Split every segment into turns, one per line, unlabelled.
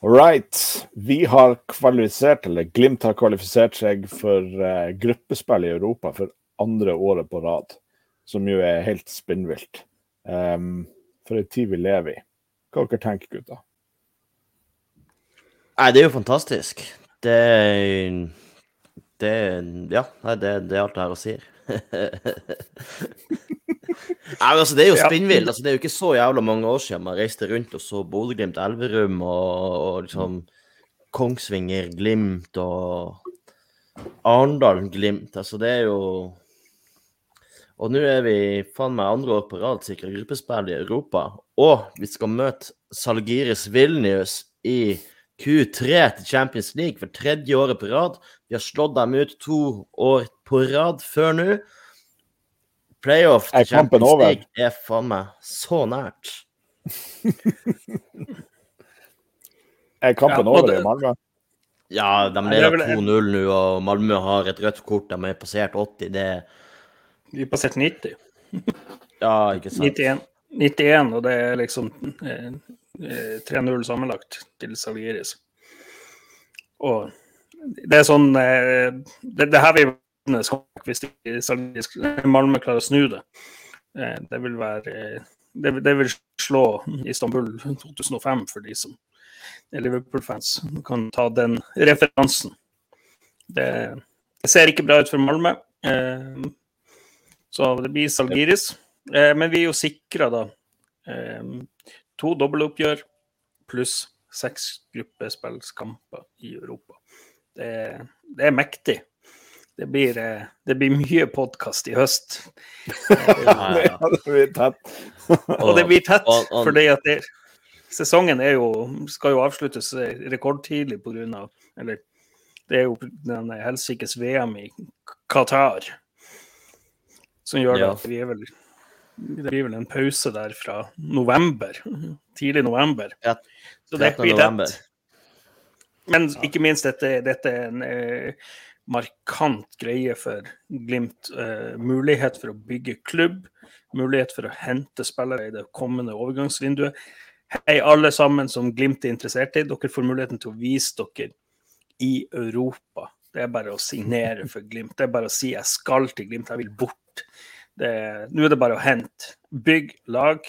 All right. Vi har kvalifisert, eller Glimt har kvalifisert seg for uh, gruppespill i Europa for andre året på rad. Som jo er helt spinnvilt. Um, for en tid vi lever i. Hva dere tenker gutta?
Nei, det er jo fantastisk. Det Det Ja, det, det er alt det her å si. Nei, altså, det er jo spinnvill. Altså, det er jo ikke så jævla mange år siden man reiste rundt og så Bodø-Glimt, Elverum og, og liksom Kongsvinger, Glimt og Arendal, Glimt. Altså, det er jo Og nå er vi faen meg andre år på rad sikra gruppespill i Europa. Og vi skal møte Salgiris Vilnius i Q3 til Champions League for tredje året på rad. Vi har slått dem ut to år på rad før nå. Playoff til Champions League er faen meg så nært.
er kampen ja, over i Malmö?
Ja, de leder 2-0 nå, og Malmö har et rødt kort. De er passert 80. Det
De er passert 90.
ja, ikke sant.
91. 91, og det er liksom eh, 3-0 eh, sammenlagt til Salgiris. Og det er sånn eh, det, det her vil hvis Malmö klarer å snu det. Eh, det vil være det, det vil slå Istanbul 2005 for de som er Liverpool-fans. Kan ta den referansen. Det, det, ser ikke bra ut for Malmö. Eh, så det blir Salgiris. Eh, men vi er jo sikra, da. To dobbeltoppgjør pluss seks gruppespillskamper i Europa. Det, det er mektig det blir, eh, det blir mye podkast i høst.
ja, ja. det blir tett.
og det blir tett, fordi at det, sesongen jo, skal jo avsluttes rekordtidlig pga. Eller det er jo den helsikes VM i Qatar som gjør ja. at vi er vel det blir vel en pause der fra november. Tidlig november. Så det blir tett. Men ikke minst dette, dette er en eh, markant greie for Glimt. Eh, mulighet for å bygge klubb, mulighet for å hente spillere i det kommende overgangsvinduet. Hei, alle sammen som Glimt er interessert i. Dere får muligheten til å vise dere i Europa. Det er bare å signere for Glimt. Det er bare å si 'jeg skal til Glimt, jeg vil bort'. Nå er det bare å hente. Bygg lag,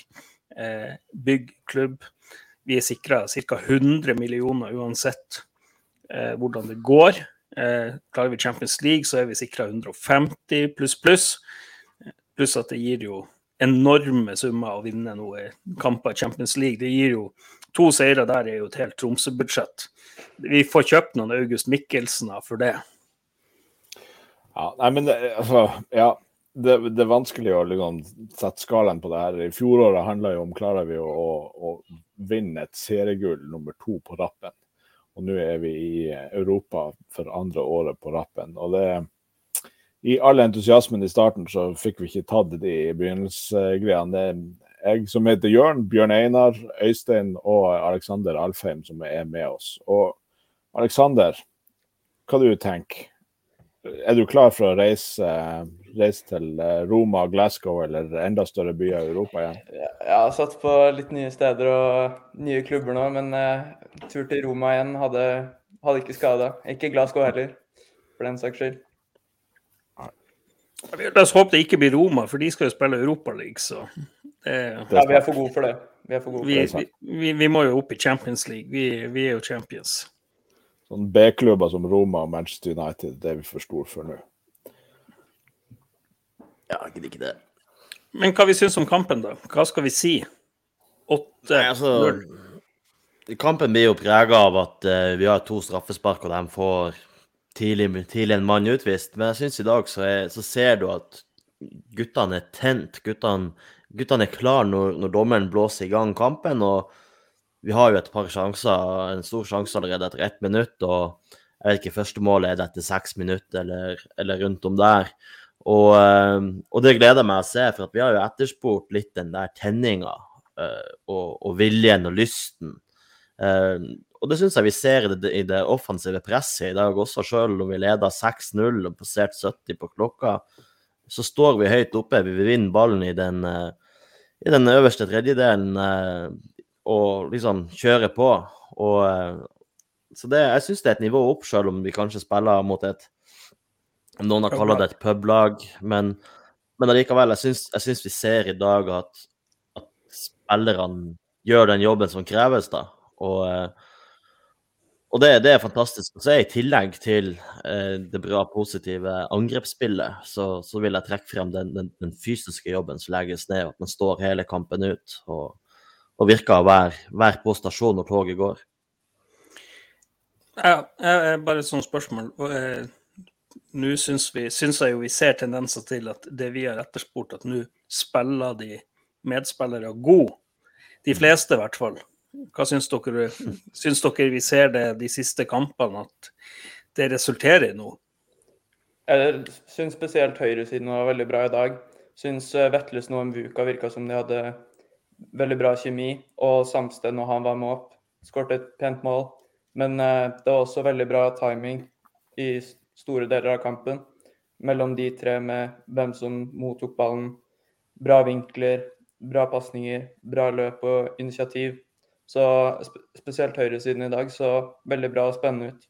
eh, bygg klubb. Vi er sikra ca. 100 millioner uansett eh, hvordan det går. Eh, klarer vi Champions League, så er vi sikra 150 pluss pluss. Pluss at det gir jo enorme summer å vinne noen kamper i Champions League. Det gir jo To seire der er jo et helt Tromsø-budsjett. Vi får kjøpt noen August Mikkelsen for det.
Ja, nei, men det, altså, ja, det, det, er vanskelig å liksom, sette skalaen på det her. I fjoråret handla jo om klarer vi å, å, å vinne et seriegull nummer to på rappen. Og nå er vi i Europa for andre året på rappen. Og det I all entusiasmen i starten så fikk vi ikke tatt de begynnelsesgreiene. Det er jeg som heter Jørn, Bjørn Einar, Øystein og Alexander Alfheim som er med oss. Og Alexander, hva du tenker Er du klar for å reise, reise til Roma, Glasgow eller enda større byer i Europa igjen?
Jeg har satt på litt nye steder og nye klubber nå, men tur til Roma igjen hadde, hadde ikke skada. Ikke Glasgow heller, for den saks skyld.
La oss håpe det ikke blir Roma, for de skal jo spille Europaliga, så
det, Ja, vi er for gode for det. Vi, er for gode
vi, for det. Vi, vi, må jo opp i Champions League. Vi, vi er jo champions.
Sånn B-klubber som Roma og Manchester United, det er vi for store for nå.
Ja, jeg gidder ikke det.
Men hva vi syns om kampen, da? Hva skal vi si? Åtte
altså, Kampen blir jo prega av at uh, vi har to straffespark, og de får tidlig, tidlig en mann utvist. Men jeg syns i dag så, er, så, ser du at guttene er tent. Guttene, guttene er klare når, når, dommeren blåser i gang kampen. Og vi har jo et par sjanser, en stor sjanse allerede etter ett minutt. Og jeg vet ikke, første målet er det etter seks minutter eller, eller rundt om der. Og, uh, og, det gleder jeg meg å se, for vi har jo etterspurt litt den der tenninga uh, og, og viljen og lysten Uh, og det syns jeg vi ser i det, i det offensive presset i dag også, sjøl om vi leder 6-0 og passert 70 på klokka. Så står vi høyt oppe, vi vinner ballen i den, i den øverste tredjedelen og liksom kjøre på. Og, eh, så det, jeg syns det er et nivå opp, selv om vi kanskje spiller mot et Noen har kalt det et publag, men, men allikevel, jeg syns, vi ser i dag at, at spillerne gjør den jobben som kreves, da. Og, eh, og det, det, er fantastisk Så se. I tillegg til eh, det bra, positive angrepsspillet, så, så, vil jeg trekke frem den, den, den, fysiske jobben som legges ned, at man står hele kampen ut og, og virker å være, være på stasjon når toget går.
Ja, bare et sånt spørsmål. Eh, nå syns, syns jeg jo vi ser tendenser til at det vi har etterspurt, at nå spiller de medspillere god. De fleste, i hvert fall. Hva syns dere? Syns dere vi ser det de siste kampene, at det resulterer i noe?
Jeg syns spesielt høyresiden var veldig bra i dag. Syns eh, Vetlesen og Mvuka virka som de hadde veldig bra kjemi. Og Samsted, når han var med opp, skåret et pent mål. Men eh, det var også veldig bra timing i store deler av kampen mellom de tre med hvem som mottok ballen. Bra vinkler, bra pasninger, bra løp og initiativ. Så spesielt høyresiden i dag så veldig bra og spennende ut.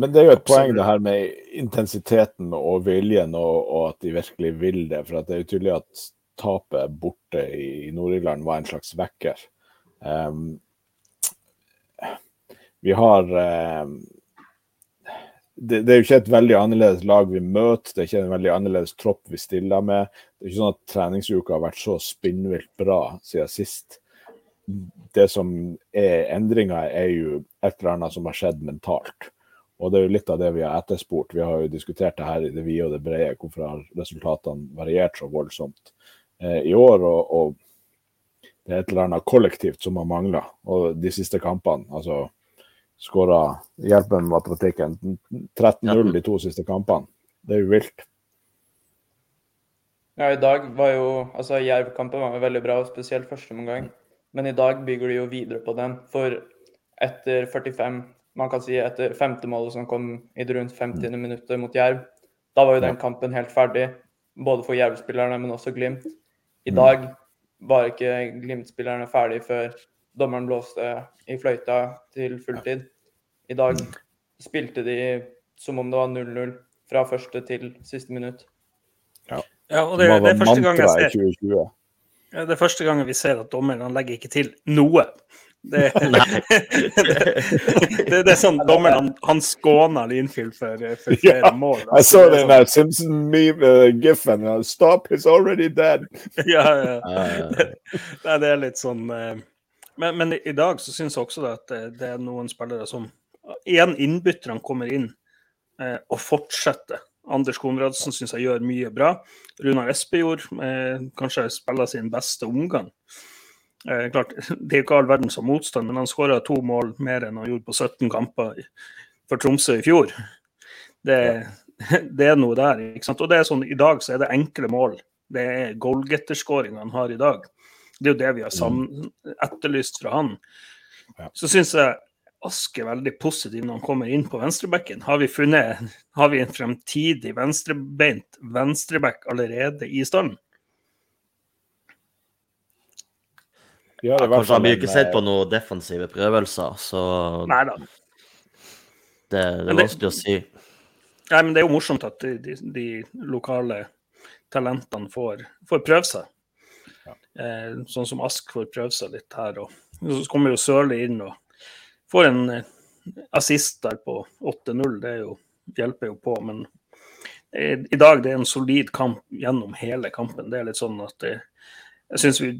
Men det er jo et poeng det her med intensiteten og viljen, og, og at de virkelig vil det. For det er jo tydelig at tapet borte i Nord-Irland var en slags vekker. Um, vi har um, det, det, er jo ikke et veldig annerledes lag vi møter, det er ikke en veldig annerledes tropp vi stiller med. Det er ikke sånn at treningsuka har vært så spinnvilt bra siden sist. Det som er endringa, er jo et eller annet som har skjedd mentalt. Og det er jo litt av det vi har etterspurt. Vi har jo diskutert det her i det vide og det brede, hvorfor har resultatene variert så voldsomt eh, i år. Og, og, det er et eller annet kollektivt som har mangla. Og de siste kampene, altså skåra Hjelp med matematikken. 13-0 de to siste kampene. Det er jo vilt.
Ja, i dag var jo Altså, Jerv-kampen var jo veldig bra, spesielt første omgang. Men i dag bygger de jo videre på den. For etter 45, man kan si etter femte målet som kom i det rundt 50. Mm. minuttet mot Jerv, da var jo den kampen helt ferdig. Både for Jerv-spillerne, men også Glimt. I mm. dag var ikke Glimt-spillerne ferdig før dommeren blåste i fløyta til fulltid. I dag spilte de som om det var 0-0 fra første til siste minutt.
Ja, ja og det, det, er første gang jeg ser det er første gang vi ser at dommeren legger ikke til noe. Det, det, det, er sånn dommeren han, han skåner Linfield for, for flere ja, mål.
Jeg så den der sånn- Simpson-giffen. Uh, 'Stop, he's already dead'.
ja, ja. Det, det, er litt sånn uh, men, men, i dag så syns jeg også at det, det, er noen spillere som Igjen, innbytterne kommer inn eh, og fortsetter. Anders Konradsen syns jeg gjør mye bra. Runar Espejord eh, kanskje spiller sin beste omgang. Eh, klart, Det er ikke all verden som motstand, men han skåra to mål mer enn han gjorde på 17 kamper for Tromsø i fjor. Det, det er noe der. ikke sant? Og det er sånn, I dag så er det enkle mål. Det er goalgetterskåringa han har i dag. Det er jo det vi har etterlyst fra han. Så syns jeg Ask er veldig positiv når han kommer inn på venstrebacken. Har vi funnet har vi en fremtidig venstrebeint venstreback allerede i stallen?
Ja, Kanskje han blir ikke sett på noen defensive prøvelser, så
Neida.
Det, det er vanskelig å si.
Nei, men det er jo morsomt at de, de, de lokale talentene får, får prøve seg. Eh, sånn som Ask får prøve seg litt her. Og så kommer jo Sørli inn og får en eh, assist der på 8-0. Det jo, hjelper jo på. Men eh, i dag det er en solid kamp gjennom hele kampen. Det er litt sånn at det, jeg syns vi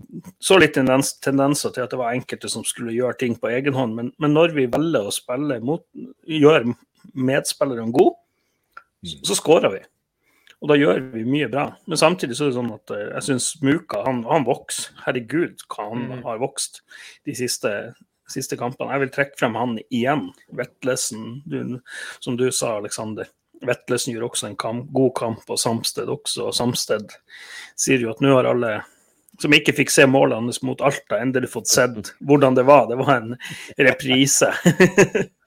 så litt tendens, tendenser til at det var enkelte som skulle gjøre ting på egen hånd. Men, men når vi velger å spille mot, gjøre medspillerne gode, så, så skårer vi. Og da gjør vi mye bra. Men samtidig så er det sånn at eh, jeg syns Muka han, han vokser. Herregud, hva han mm. har vokst de siste, siste, kampene. Jeg vil trekke frem han igjen. Vetlesen, du, som du sa, Aleksander. Vetlesen gjør også en kamp, god kamp, og Samsted også. Og Samsted sier jo at nå har alle som ikke fikk se målet hans mot Alta, endelig fått sett hvordan det var. Det var en reprise.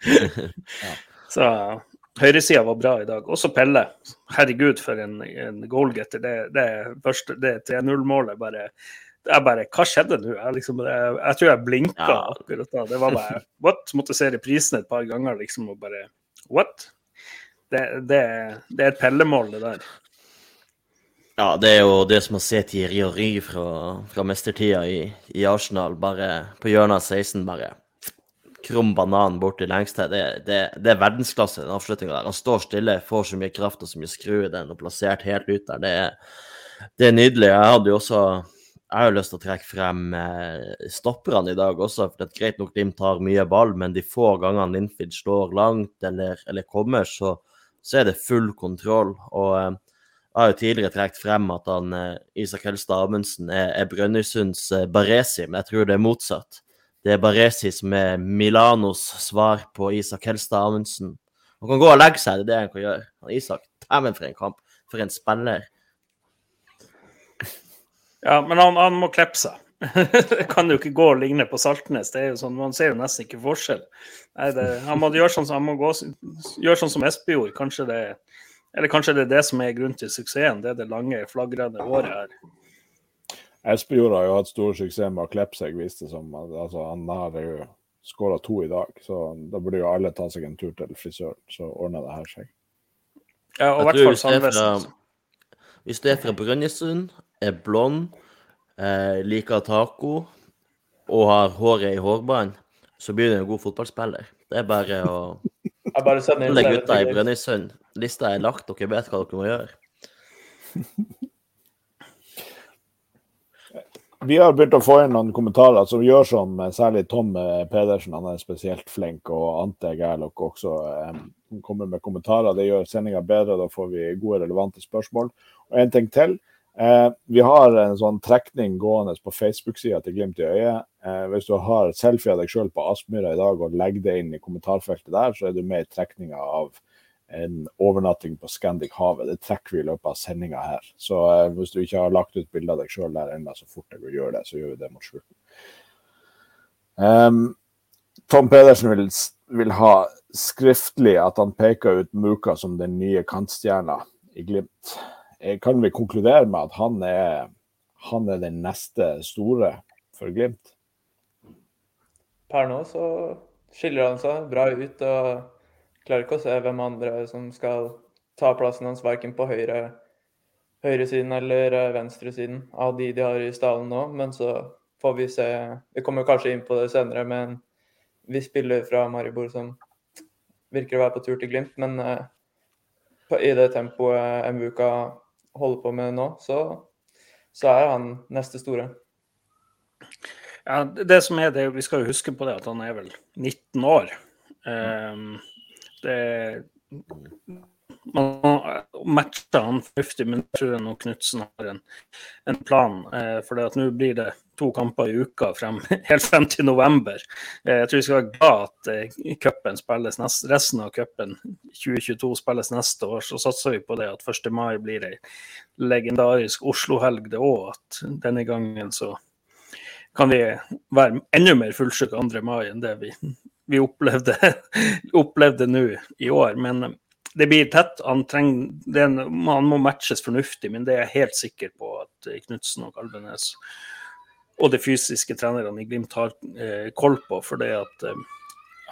Så Høyresida var bra i dag. Også Pelle. Herregud, for en, en goalgetter. Det, det, første, det 3-0-målet bare jeg bare Hva skjedde nå? Jeg, liksom, jeg, jeg, tror jeg blinka
Ja.
akkurat da. Det var bare What? Måtte se reprisen et par ganger, liksom, og bare What? Det, det, det er et pellemål, det der.
Ja, det er jo det som å se Thierry Ry fra, fra mestertida i, i Arsenal, bare på hjørnet av 16, bare krum banan bort til lengste. Det, det, det er verdensklasse, den avslutninga der. Han står stille, får så mye kraft og så mye skru i den, og plassert helt ut der. Det er, det er nydelig. Jeg hadde jo også jeg har jo lyst til å trekke frem eh, stopperne i dag også. for det er Greit nok Glimt har mye ball, men de få gangene Linfield slår langt eller, eller kommer, så, så er det full kontroll. og eh, har jo tidligere trukket frem at han, eh, Isak Helstad Amundsen er, er Brønnøysunds eh, Baresi, men jeg tror det er motsatt. Det er Baresi som er Milanos svar på Isak Helstad Amundsen. Han kan gå og legge seg, det er det han kan gjøre. Han Isak, dæven for en kamp. For en spiller.
Ja, men han, han må klippe seg. det kan jo ikke gå og ligne på Saltnes. det er jo sånn, Man ser jo nesten ikke forskjell. Nei, det, han må gjøre sånn som, han må gjøre sånn som Espe gjorde. Kanskje det, eller kanskje det er det som er grunnen til suksessen. Det er det lange, flagrende håret her.
Espejord har jo hatt stor suksess med å klippe seg, viste det som. Altså, han har jo skåra to i dag, så da burde jo alle ta seg en tur til frisøren, så ordner det her seg.
Ja, og i hvert fall
fra- Hvis du er fra Brønnøysund, er blond, eh, liker taco og har håret i hårbånd, så blir du en god fotballspiller. Det er bare å Alle gutta i Brønnøysund. Lista er lagt, dere vet hva dere må gjøre.
Vi har begynt å få inn noen kommentarer som gjør som eh, særlig Tom eh, Pedersen, han er spesielt flink, og Ante Gerlok også eh, kommer med kommentarer. Det gjør sendinga bedre, da får vi gode, relevante spørsmål. Og en ting til. Eh, vi har en sånn trekning gående på Facebook-sida til Glimt i øyet. Eh, hvis du har selfie av deg sjøl på Aspmyra i dag og legger det inn i kommentarfeltet der, så er du med i trekninga av en overnatting på Scandic Havet. Det trekker vi i løpet av sendinga her. Så eh, hvis du ikke har lagt ut bilde av deg sjøl der ennå, så fort du å gjøre det, så gjør vi det mot slutten. Um, Tom Pedersen vil, vil ha skriftlig at han peker ut Muka som den nye kantstjerna i Glimt. Eh, Kan vi konkludere med at han er, han er den neste store for Glimt?
Per nå så skiller han seg bra ut og klarer ikke å se hvem andre som skal ta plassen hans, verken på høyre høyresiden eller eh, venstresiden av de de har i stallen nå. Men så får vi se. Vi kommer kanskje inn på det senere, men vi spiller fra Maribor som virker å være på tur til Glimt. Men eh, i det tempoet Mvuka holder på med nå, så, så er han neste store.
Ja, det det som er det, Vi skal jo huske på det at han er vel 19 år. Um, det man matcher han fornuftig, men jeg tror nok Knutsen har en, en plan. Eh, for nå blir det to kamper i uka frem, helt frem til november. Eh, jeg tror vi skal være glad at eh, spilles nest, resten av cupen 2022 spilles neste år. Så satser vi på det at 1. mai blir ei legendarisk Oslo-helg det òg. At denne gangen så kan vi være enda mer fullsjuke 2. mai enn det vi, vi opplevde, opplevde nå i år. Men eh, det blir tett. Han, trenger, det er en, han må matches fornuftig, men det er jeg helt sikker på at eh, Knutsen og Kalvenes og de fysiske trenerne i Glimt har eh, koll på. For det at eh,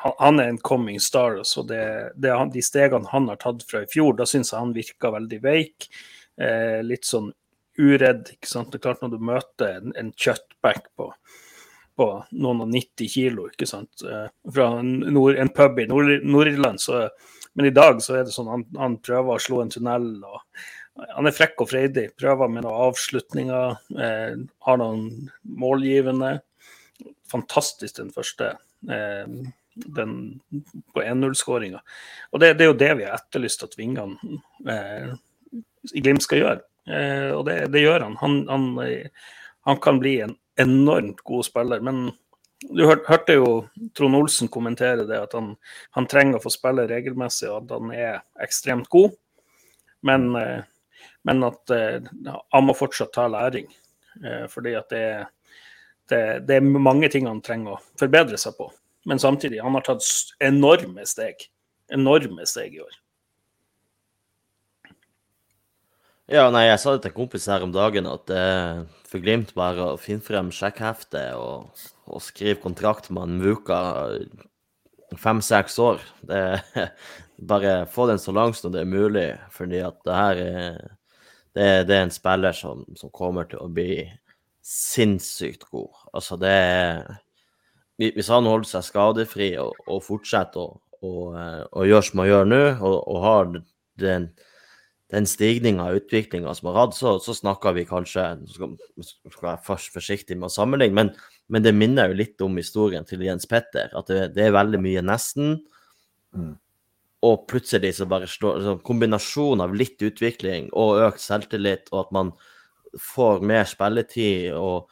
han, er en coming star. Så det, det, er de stegene han har tatt fra i fjor, da syns jeg han virka veldig veik. Eh, litt sånn uredd. ikke sant? Det er klart Når du møter en, en kjøttback på, på noen og 90 kilo, ikke sant? Eh, fra nord, en pub i Nord- Nord-Irland, Nord Men i dag så er det sånn han, han prøver å slå en tunnel. og Han er frekk og freidig. Prøver med noen avslutninger. Eh, har noen målgivende. Fantastisk den første. Eh, den på 1-0-skåringa. Og det, det er jo det vi har etterlyst at vingene eh, i Glimt skal gjøre. Eh, og det, det gjør han. Han, han. eh, han kan bli en enormt god spiller. Men du hørte jo Trond Olsen kommentere det, at han, han trenger å få spille regelmessig, og at han er ekstremt god. Men, eh, men at eh, han må fortsatt ta læring. Eh, fordi at det, det, det er mange ting han trenger å forbedre seg på. Men samtidig, han har tatt enorme steg. Enorme steg i år.
Ja, nei, jeg sa det til en kompis her om dagen at det er for Glimt bare å finne frem sjekkheftet og, og skrive kontrakt med en Muka fem-seks år. Det bare få den så langt som det er mulig, fordi at det her er det, det er en spiller som, som, kommer til å bli sinnssykt god. Altså, det er Hvis han holder seg skadefri og, og fortsetter å, og, og gjør som han gjør nå, og, og har den den stigninga og utviklinga som har hatt, så, så snakker vi kanskje skal, skal være først forsiktig med å sammenligne, men, men, det minner jo litt om historien til Jens Petter. At det, det er veldig mye nesten. Mm. Og plutselig så bare slår så Kombinasjon av litt utvikling og økt selvtillit, og at man får mer spilletid og,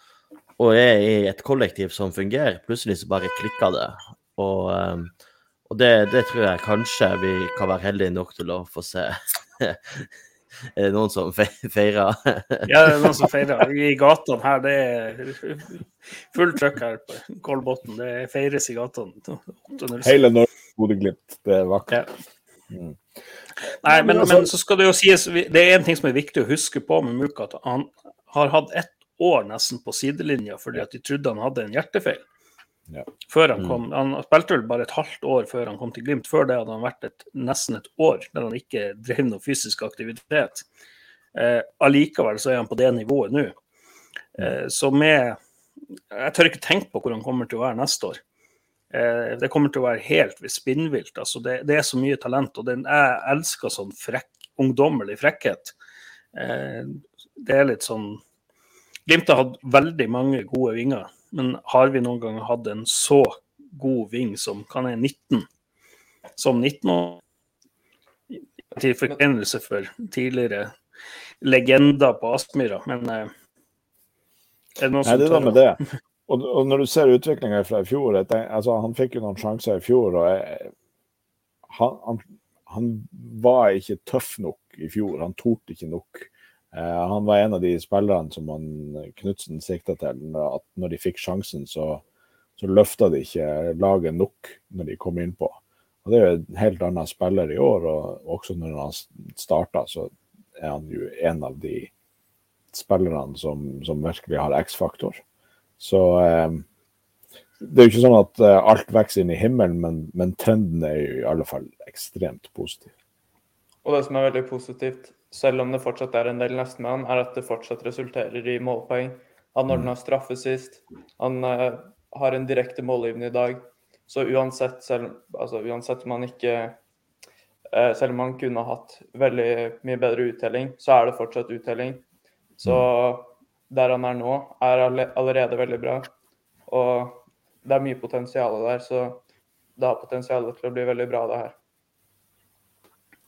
og er i et kollektiv som fungerer, plutselig så bare klikker det. Og, um, og det, det, tror jeg kanskje vi kan være heldige nok til å få se er det noen som feirer?
ja, det er noen som feirer. I gatene her, det er fullt trøkk her på Kolbotn. Det feires i gatene.
Hele Norge Bodø-Glimt. Det er vakkert.
Ja. Mm. Nei, men, men, så skal det jo sies Det er en ting som er viktig å huske på med Muka. At han har hatt ett år nesten på sidelinja fordi at de trodde han hadde en hjertefeil. Ja. Før Han kom, han spilte vel bare et halvt år før han kom til Glimt. Før det hadde han vært et, nesten et år der han ikke drev noe fysisk aktivitet. Eh, allikevel så er han på det nivået nå. Eh, så med Jeg tør ikke tenke på hvor han kommer til å være neste år. Eh, det kommer til å være helt spinnvilt. Altså det, det, er så mye talent, og den, jeg elsker sånn frekk, ungdommelig frekkhet. Eh, det er litt sånn Glimt har hatt veldig mange gode vinger. Men har vi noen gang hatt en så god ving som kan er 19? Som 19-år? Til forkjennelse for tidligere legender på Aspmyra, men eh,
er det noen som Nei, det er med det. Og, og, når du ser utviklinga fra i fjor jeg, altså, Han fikk jo noen sjanser i fjor. og jeg, han, han, han, var ikke tøff nok i fjor. Han torde ikke nok. Eh, han var en av de spillerne som Knutsen sikta til. at Når de fikk sjansen, så, så løfta de ikke laget nok når de kom innpå. Og Det er jo en helt annen spiller i år, og også når han starta, så er han jo en av de spillerne som, som virkelig har X-faktor. Så eh, det er jo ikke sånn at eh, alt vokser inn i himmelen, men, men trenden er jo i alle fall ekstremt positiv.
Og det som er veldig positivt, selv om det fortsatt er en del nestemann, er at det fortsatt resulterer i målpoeng. Han ordna mm. straffe sist. Han uh, har en direkte målgivende i dag. Så uansett, selv, altså, uansett om han ikke uh, Selv om han kunne hatt veldig mye bedre uttelling, så er det fortsatt uttelling. Så mm. der han er nå, er allerede veldig bra. Og det er mye potensial der, så det har potensial til å bli veldig bra, det her.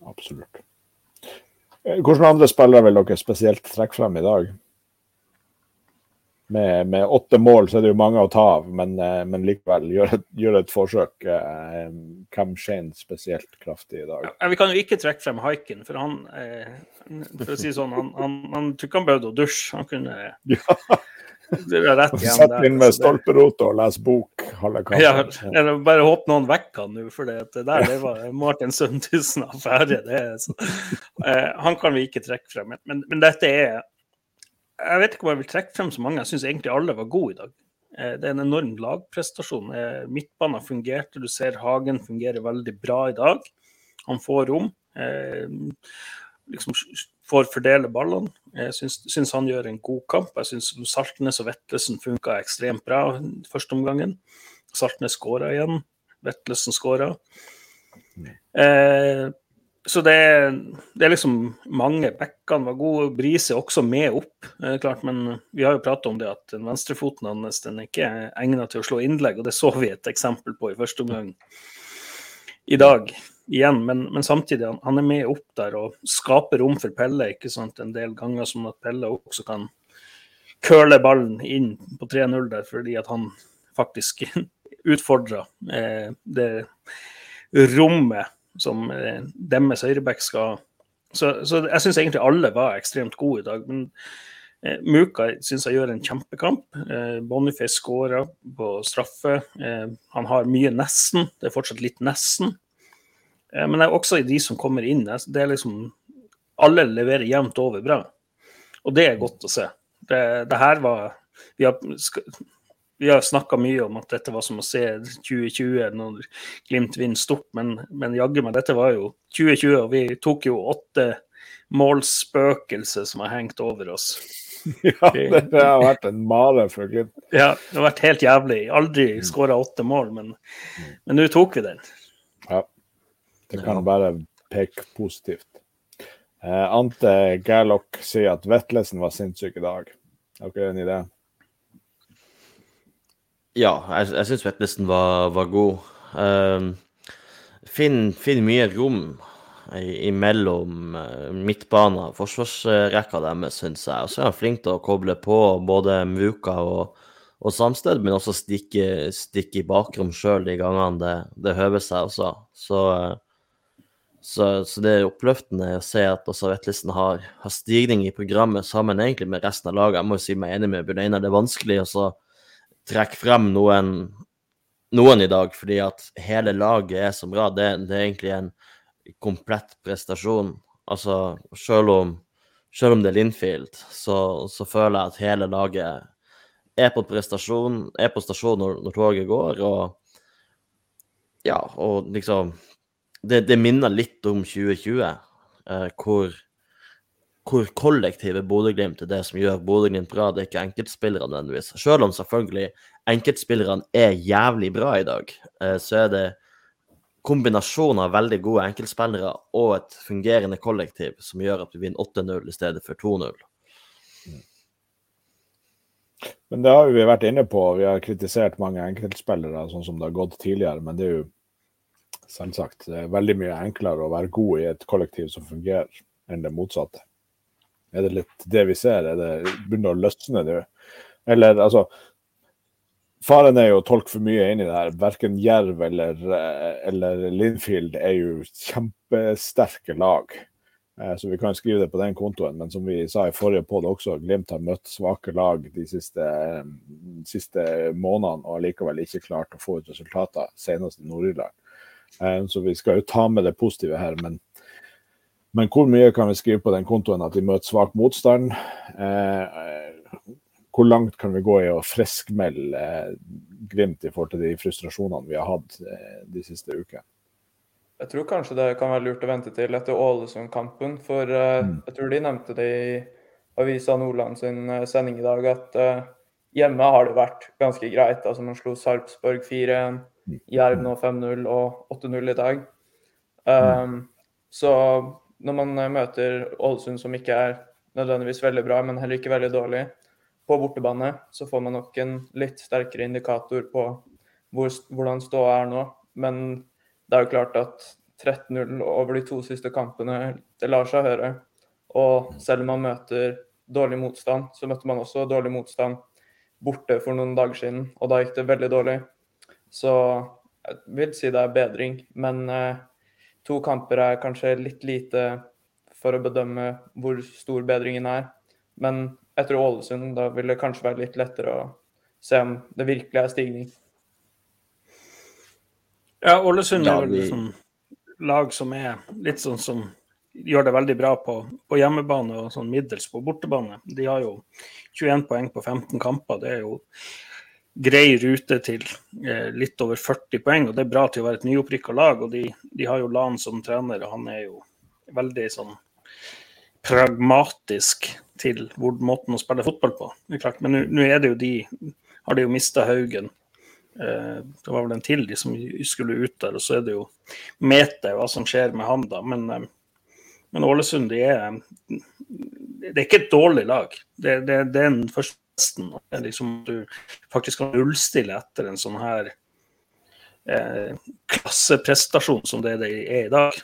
Absolutt. Hvilke andre spillere vil dere spesielt trekke frem i dag? Med, med, åtte mål så er det jo mange å ta av, men, eh, men likevel gjør et, gjør et forsøk. Eh, hvem Shane spesielt kraftig i dag?
Ja, vi kan jo ikke trekke frem Haiken, for han eh, for å si sånn, han, han, han ikke han behøvde å dusje. Han kunne ja.
Du har rett igjen Sett inn med stolperote og les bok.
Ja, eller bare håp noen vekker han nå, for det, der det var Martin Sundtusen-affære. Eh, han kan vi ikke trekke frem. Men, men, dette er Jeg vet ikke om jeg vil trekke frem så mange. Jeg syns egentlig alle var gode i dag. Eh, det er en enorm lagprestasjon. Eh, midtbanen fungerte. Du ser Hagen fungerer veldig bra i dag. Han får rom. Eh, liksom får fordele ballene. Jeg syns, han gjør en god kamp. Jeg syns Saltnes og Vetlesen funka ekstremt bra første omgangen. Saltnes skåra igjen. Vetlesen skåra. Eh, så det det er, liksom mange. Bekkene var gode. Brise også med opp, eh, klart, men vi har jo pratet om det at venstrefoten hans den er ikke egnet til å slå innlegg, og det så vi et eksempel på i første omgang i dag igjen, men, men samtidig, han, han, er med opp der og skaper rom for Pelle ikke sant, en del ganger, som at Pelle også kan køle ballen inn på 3-0 der, fordi at han faktisk utfordrer eh, det rommet som eh, deres høyreback skal så, så, jeg syns egentlig alle var ekstremt gode i dag. Men eh, Muka syns jeg gjør en kjempekamp. Eh, Boniface skårer på straffe. Eh, han har mye nesten. Det er fortsatt litt nesten. Eh, men det er også de som kommer inn. Det er liksom alle leverer jevnt over bra. Og det er godt å se. Det, det her var Vi har, vi har snakka mye om at dette var som å se 2020 når Glimt vinner stort, men, men jaggu meg, dette var jo 2020, og vi tok jo åtte målspøkelse som har hengt over oss.
Ja, det, det har vært en mare for Glimt.
Ja, det har vært helt jævlig. Aldri skåra åtte mål, men men nå tok vi den.
Ja. Det kan bare peke positivt. Eh, Ante Gerlock sier at Vetlesen var sinnssyk i dag. Er dere enig i det?
Ja, jeg, jeg syns Vetlesen var, var god. Um, Finn, finn mye rom imellom midtbanen midtbana og forsvarsrekka deres, syns jeg. Og så er han flink til å koble på både Mvuka og, og Samsted, men også stikke, stikke i bakrom sjøl de gangene det, det høver seg også. Så, uh, så, så det er oppløftende å se at også Vetlesen har, har stigning i programmet sammen egentlig med resten av laget. Jeg må jo si meg enig med Bjørn Einar, det er vanskelig å trekke frem noen, noen i dag, fordi at hele laget er så bra. Det, det er egentlig en komplett prestasjon. Altså, selv om, selv om det er Linfield, så, så føler jeg at hele laget er på prestasjon, er på stasjon når, når toget går, og ja, og liksom Det, det minner litt om 2020, eh, hvor hvor kollektivet Bodø-Glimt er det som gjør Bodø-Glimt bra, det er ikke enkeltspillerne nødvendigvis. Selv om selvfølgelig enkeltspillerne er jævlig bra i dag, eh, så er det kombinasjonen av veldig gode enkeltspillere og et fungerende kollektiv som gjør at vi vinner 8-0 i stedet for 2-0.
Men det har vi vært inne på. Vi har kritisert mange enkeltspillere, sånn som det har gått tidligere. Men det er jo selvsagt det er veldig mye enklere å være god i et kollektiv som fungerer, enn det motsatte. Er det litt det vi ser? Er det begynner å løsne nå? Eller altså Faren er jo å tolke for mye inn i det her. Verken Jerv eller, eh, eller Linfield er jo kjempesterke lag. Eh, Så vi kan skrive det på den kontoen. Men som vi sa i forrige podd også, Glimt har møtt svake lag de siste, eh, siste månedene og likevel ikke klart å få ut resultater, senest i Nord-Irland. Eh, Så vi skal jo ta med det positive her. Men, men hvor mye kan vi skrive på den kontoen at de møter svak motstand? Eh, Hvor langt kan vi gå i å friskmelde eh, Glimt i forhold til de frustrasjonene vi har hatt de siste ukene?
Jeg tror kanskje det kan være lurt å vente til etter Ålesund-kampen, for
Mm.
jeg tror de nevnte det i Avisa Nordland sin sending i dag, at hjemme har det vært ganske greit. Altså Man slo Sarpsborg 4-1, Jerv nå 5-0 og 8-0 i dag. Um, så når man eh, møter Ålesund, som ikke er nødvendigvis veldig bra, men heller ikke veldig dårlig, på bortebane, så får man nok en litt sterkere indikator på hvor, hvordan ståa er nå. Men det er jo klart at 13-0 over de to siste kampene, det lar seg høre. Og selv om man møter dårlig motstand, så møtte man også dårlig motstand borte for noen dager siden, og da gikk det veldig dårlig. Så jeg vil si det er bedring, men eh, to kamper er kanskje litt lite for å bedømme hvor stor bedringen er. Men etter Ålesund, da vil det kanskje være litt lettere å se om det virkelig er stigning.
Ja, Ålesund er vel liksom lag som er litt sånn som gjør det veldig bra på, på hjemmebane og sånn middels på bortebane. De har jo 21 poeng på 15 kamper. Det er jo grei rute til eh, litt over 40 poeng, og det er bra til å være et nyopprykka lag. Og de, de har jo Lan som trener, og han er jo veldig sånn pragmatisk til hvor, måten å spille fotball på. Det er klart, Men nå- er det jo de har de jo mista Haugen. Eh, Det var vel en til de som skulle ut der, og så er det jo Mete, hva som skjer med han da. Men, eh, men Ålesund, de er Det er ikke et dårlig lag. Det, det, det er den første testen. Liksom du faktisk kan nullstille etter en sånn her eh, klasseprestasjon som det det er i dag.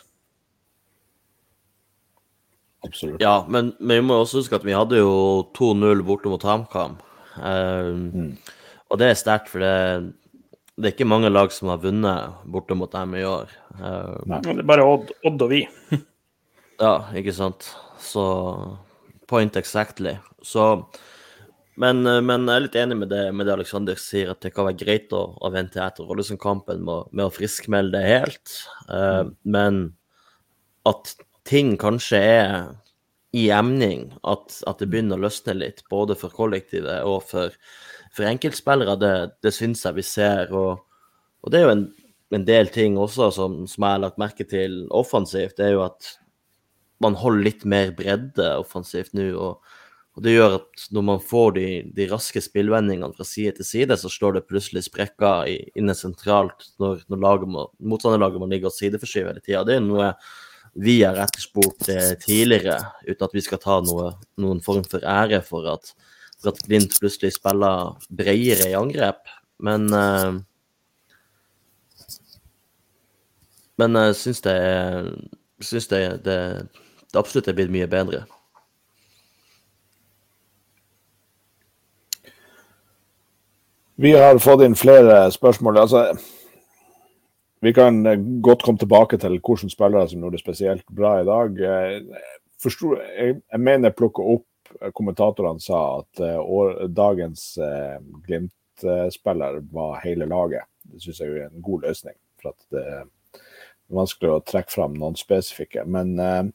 Absolutt.
Ja, men, men vi må også huske at vi hadde jo 2-0 borte mot HamKam. Um, Og det er sterkt, for det, det er ikke mange lag som har vunnet borte mot dem i år. Um,
Det er bare Odd, Odd og vi.
ja, ikke sant. Så point exactly. Så men, eh, men jeg er litt enig med det, med det Alexander sier, at det kan være greit å, å vente etter Rollesund-kampen med, med å friskmelde det helt. Eh, Men at ting kanskje er i emning at, at det begynner å løsne litt, både for kollektivet og for, for enkeltspillere. Det, det syns jeg vi ser. Og, og det er jo en, en del ting også som, som, jeg har lagt merke til offensivt. Det er jo at man holder litt mer bredde offensivt nå. og og Det gjør at når man får de, de raske spillvendingene fra side til side, så slår det plutselig sprekker inne sentralt når, når må, motstanderlaget må ligge og sideforskyve hele tida. Det er noe vi har etterspurt eh, tidligere, uten at vi skal ta noe, noen form for ære for at, for at Glimt plutselig spiller bredere i angrep. Men eh, Men jeg syns det, synes det, det, det absolutt er blitt mye bedre.
Vi har fått inn flere spørsmål. Altså, vi kan godt komme tilbake til hvilke spillere som gjorde det spesielt bra i dag. Forstod, jeg, jeg, mener jeg plukka opp kommentatorene sa at uh, dagens uh, Glimt-spiller var hele laget. Det syns jeg er en god løsning. for at det er vanskelig å trekke fram noen spesifikke. Men uh,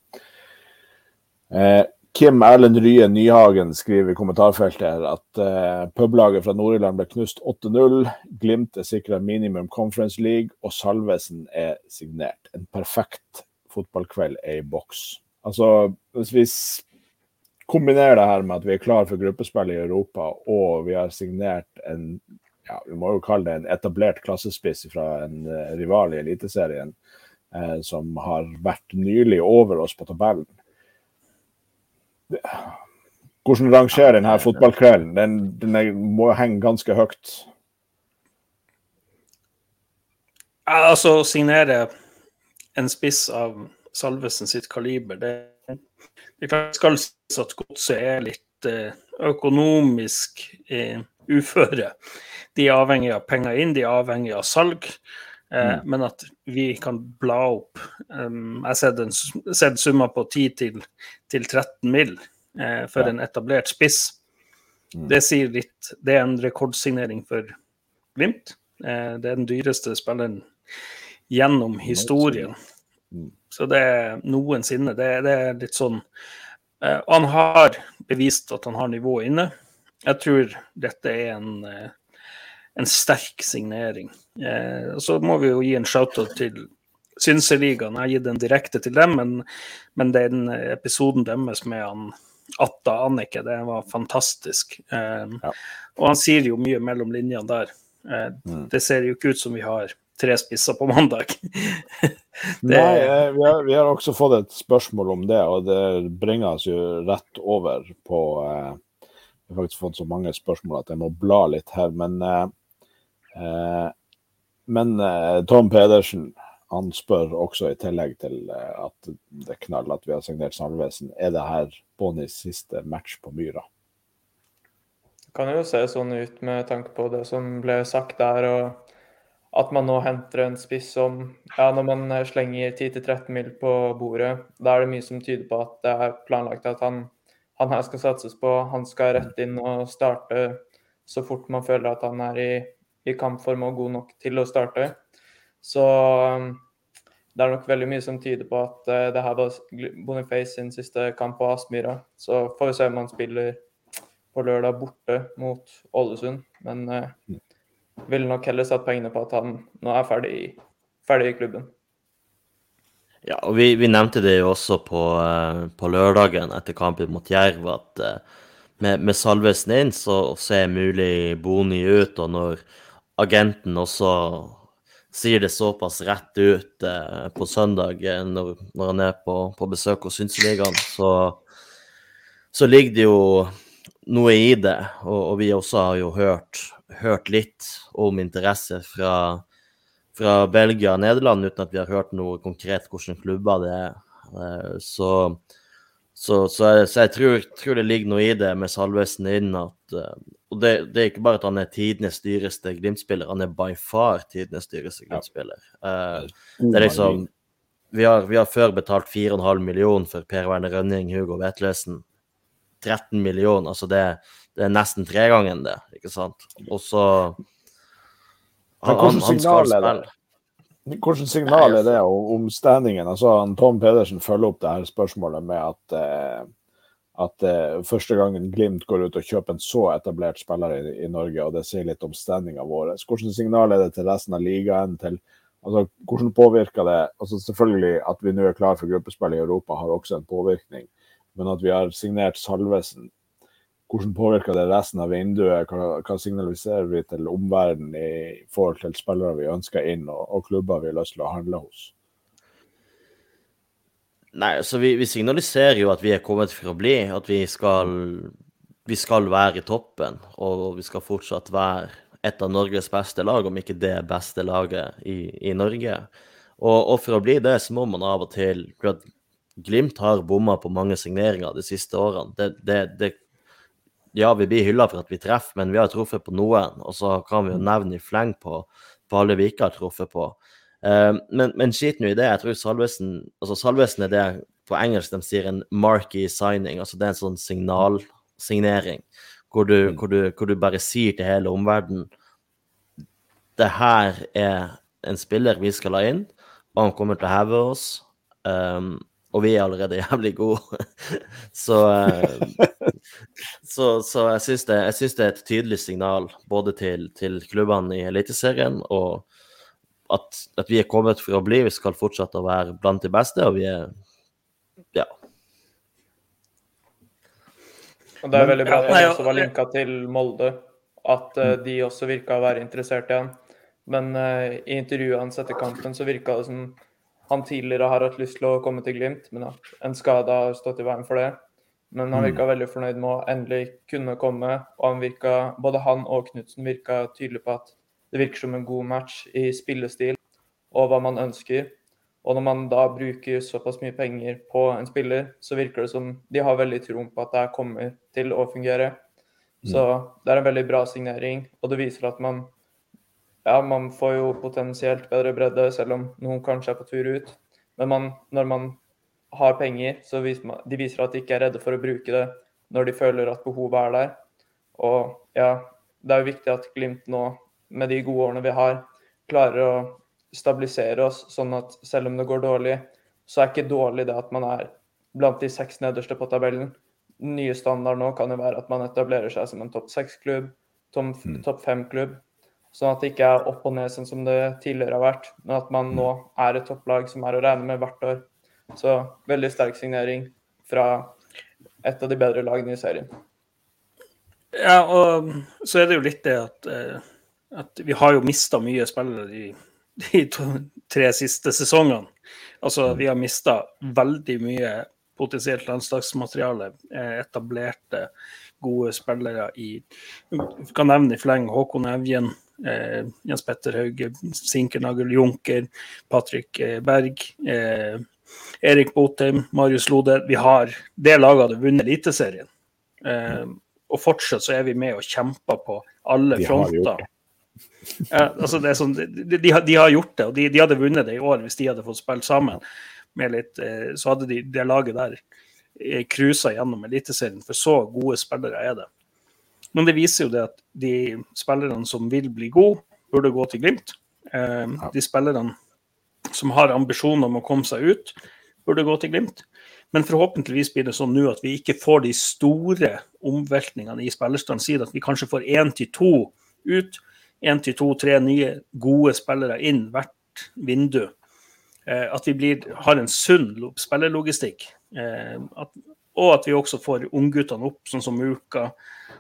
Kim Erlend Rye Nyhagen skriver i kommentarfeltet her at uh, publaget fra Nord-Irland ble knust 8-0. Glimt er sikra minimum Conference League, og Salvesen er signert. En perfekt fotballkveld er i boks. Altså, hvis vi kombinerer det her med at vi er klar for gruppespill i Europa, og vi har signert en ja, vi må jo kalle det en etablert klassespiss fra en uh, rival i Eliteserien, uh, som har vært nylig over oss på tabellen hvordan rangerer denne fotballkvelden? Den, den må henge ganske høyt.
Altså, å signere en spiss av Salvesen sitt kaliber, det, det skal sies at godset er litt eh, økonomisk eh, uføre. De er avhengig av penger inn, de er avhengig av salg. Eh, mm. Men at vi kan bla opp um, Jeg har sett summer på 10 til, til 13 mill eh, for ja. en etablert spiss. Mm. Det sier litt. Det er en rekordsignering for Glimt. Eh, det er den dyreste spilleren gjennom historien. Mm. Så det er noensinne. Det, det er litt sånn eh, Han har bevist at han har nivået inne. Jeg tror dette er en, en sterk signering. Eh, så må vi jo gi en shout-out til Synseligaen. Jeg har gitt den direkte til dem, men, men den episoden deres med han Atta Annike. Det var fantastisk. Eh, ja. Og han sier jo mye mellom linjene der. Eh, mm. Det ser jo ikke ut som vi har tre spisser på mandag.
det... Nei, eh, vi har, vi har, også fått et spørsmål om det, og det bringer oss jo rett over på uh, Vi har faktisk fått så mange spørsmål at jeg må bla litt her, men uh, Men Tom Pedersen han spør også, i tillegg til eh, at det knall at vi har signert Salvesen, er det her Bonnys siste match på Myra?
Det kan jo se sånn ut med tanke på det som ble sagt der, og at man nå henter en spiss som Ja, når man slenger 10-13 mil på bordet, da er det mye som tyder på at det er planlagt at han, han her skal satses på. Han skal rett inn og starte så fort man føler at han er i, i kampform og god nok til å starte. Så um, det er nok veldig mye som tyder på at uh, det her var Boniface sin siste kamp på Aspmyra. Så får vi se om han spiller på lørdag borte mot Ålesund. Men uh, ville nok heller satt pengene på at han nå er ferdig, ferdig i klubben.
Ja, og vi, vi, nevnte det jo også på, uh, på lørdagen etter kampen mot Jerv, at uh, med, med Salvesen inn så ser mulig Boni ut. Og når agenten også sier det såpass rett ut eh, på søndag eh, når, når, han er på, på besøk hos Synseligaen, så, så ligger det jo noe i det. Og, og vi også har jo hørt, hørt litt om interesse fra, fra, Belgia og Nederland, uten at vi har hørt noe konkret hvilke klubber det er. Eh, så, så, så, jeg, så jeg tror, tror, det ligger noe i det med Salvesen inn at eh, og det, det, er ikke bare at han er tidenes dyreste Glimt-spiller, han er by far tidenes dyreste Glimt-spiller. Ja. det er liksom vi har, vi har før betalt 4,5 millioner for Per Werner Rønning, Hugo Vetlesen. 13 millioner, altså det, det er nesten tregangen det, ikke sant? Og så
han, han, han skal spille. Hvilket signal er det om standingen? Altså, Tom Pedersen følger opp det her spørsmålet med at eh, at eh, første gangen Glimt går ut og kjøper en så etablert spiller i, i Norge, og det sier litt om stemninga vår. Hvilket signal er det til resten av ligaen? til altså, Hvordan påvirker det altså Selvfølgelig at vi nå er klar for gruppespill i Europa, har også en påvirkning. Men at vi har signert Salvesen, hvordan påvirker det resten av vinduet? Hva, hva signaliserer vi til omverdenen i forhold til spillere vi ønsker inn, og, og klubber vi har lyst til å handle hos?
Nei, altså vi, vi, signaliserer jo at vi er kommet for å bli. At vi skal, vi skal være i toppen. Og vi skal fortsatt være et av Norges beste lag, om ikke det beste laget i, i Norge. Og, og, for å bli det, så må man av og til Glimt har bomma på mange signeringer de siste årene. Det, det, det, ja, vi blir hylla for at vi treffer, men vi har truffet på noen. Og så kan vi jo nevne i fleng på, på alle vi ikke har truffet på. Uh, men, men skit nå i det. Jeg tror Salvesen altså Salvesen er det på engelsk de sier en marquee signing. altså Det er en sånn signalsignering hvor du, mm. hvor, du, hvor du bare sier til hele omverdenen det her er en spiller vi skal ha inn, og han kommer til å heve oss. Um, og vi er allerede jævlig gode. så, uh, så, så, jeg syns det, det, er et tydelig signal både til, til klubbene i Eliteserien og at, at, vi er kommet for å bli. Vi skal fortsette å være blant de beste, og vi er ja.
Og Det er veldig bra at det også var linka til Molde, at uh, de også virka å være interessert i han. Men uh, i intervjuet hans etter kampen så virka det som han tidligere har hatt lyst til å komme til Glimt, men at en skade har stått i veien for det. Men han virka mm. veldig fornøyd med å endelig kunne komme, og han virka, både han og Knutsen virka tydelig på at det virker som en god match i spillestil og hva man ønsker. Og når man da bruker såpass mye penger på en spiller, så virker det som de har veldig troen på at det kommer til å fungere. Så mm. det er en veldig bra signering, og det viser at man ja, man får jo potensielt bedre bredde, selv om noen kanskje er på tur ut. Men man, når man har penger, så viser man, de viser at de ikke er redde for å bruke det når de føler at behovet er der. Og ja, det er jo viktig at Glimt nå med de gode årene vi har, klarer å stabilisere oss, sånn at selv om det går dårlig, så er ikke dårlig det at man er blant de seks nederste på tabellen. Den nye standarden nå kan jo være at man etablerer seg som en topp seks-klubb, mm. topp fem-klubb. Sånn at det ikke er opp og ned sånn som det tidligere har vært, men at man nå er et topplag som er å regne med hvert år. Så veldig sterk signering fra et av de bedre lagene i serien.
Ja, og så er det jo litt det at eh, at vi har jo mista mye spillere de, de to, tre siste sesongene. Altså, vi har mista veldig mye potensielt landslagsmateriale. Eh, etablerte, gode spillere i Vi kan nevne i fleng Håkon Evjen, eh, Jens Petter Hauge, Sinkernagel Junker, Patrick eh, Berg. Eh, Erik Botheim, Marius Lode. Vi har Det laget hadde vunnet Eliteserien. Eh, og fortsatt så er vi med og kjemper på alle fronter. Ja, altså det sånn, de, de, de, har gjort det, og de, de, hadde vunnet det i år hvis de hadde fått spilt sammen. Med litt, eh, så hadde de det laget der cruisa gjennom Eliteserien, for så gode spillere er det. Men det viser jo det at de spillerne som vil bli gode, burde gå til Glimt. Eh, de spillerne som har ambisjoner om å komme seg ut, burde gå til Glimt. Men forhåpentligvis blir det sånn nå at vi ikke får de store omveltningene i spillerstanden. Sier at vi kanskje får én til to ut én til to, tre nye gode spillere inn hvert vindu. Eh, at vi blir, har en sunn spillerlogistikk. Eh, at, og at vi også får ungguttene opp, sånn som Uka.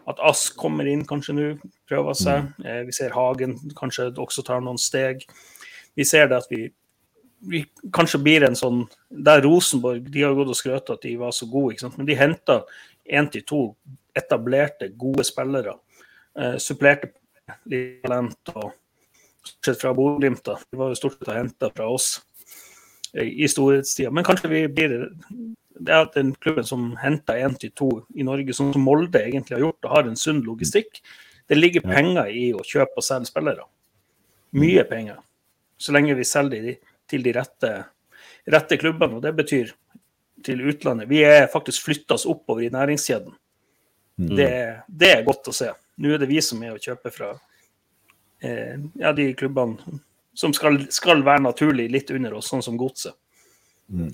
At Ask kommer inn kanskje nå, prøver seg. Mm. Eh, vi ser Hagen kanskje også tar noen steg. Vi ser det at vi, vi kanskje blir en sånn Der Rosenborg de har gått og skrøt at de var så gode, men de henta én til to etablerte, gode spillere. Eh, supplerte litt talent og stort sett fra Bodø-Glimt. De var jo stort sett henta fra oss i storhetstida. Men kanskje vi blir det er den klubben som henter én til to i Norge, sånn som Molde egentlig har gjort, og har en sunn logistikk. Det ligger penger i å kjøpe og selge spillere. Mye penger. Så lenge vi selger de til de rette, rette klubbene. Og det betyr til utlandet. Vi er faktisk flytta oss oppover i næringskjeden. Mm. Det, det, er godt å se. Nå er det vi som er å kjøpe fra eh, ja, de klubbene som skal, skal, være naturlig litt under oss, sånn som Godset. Mm.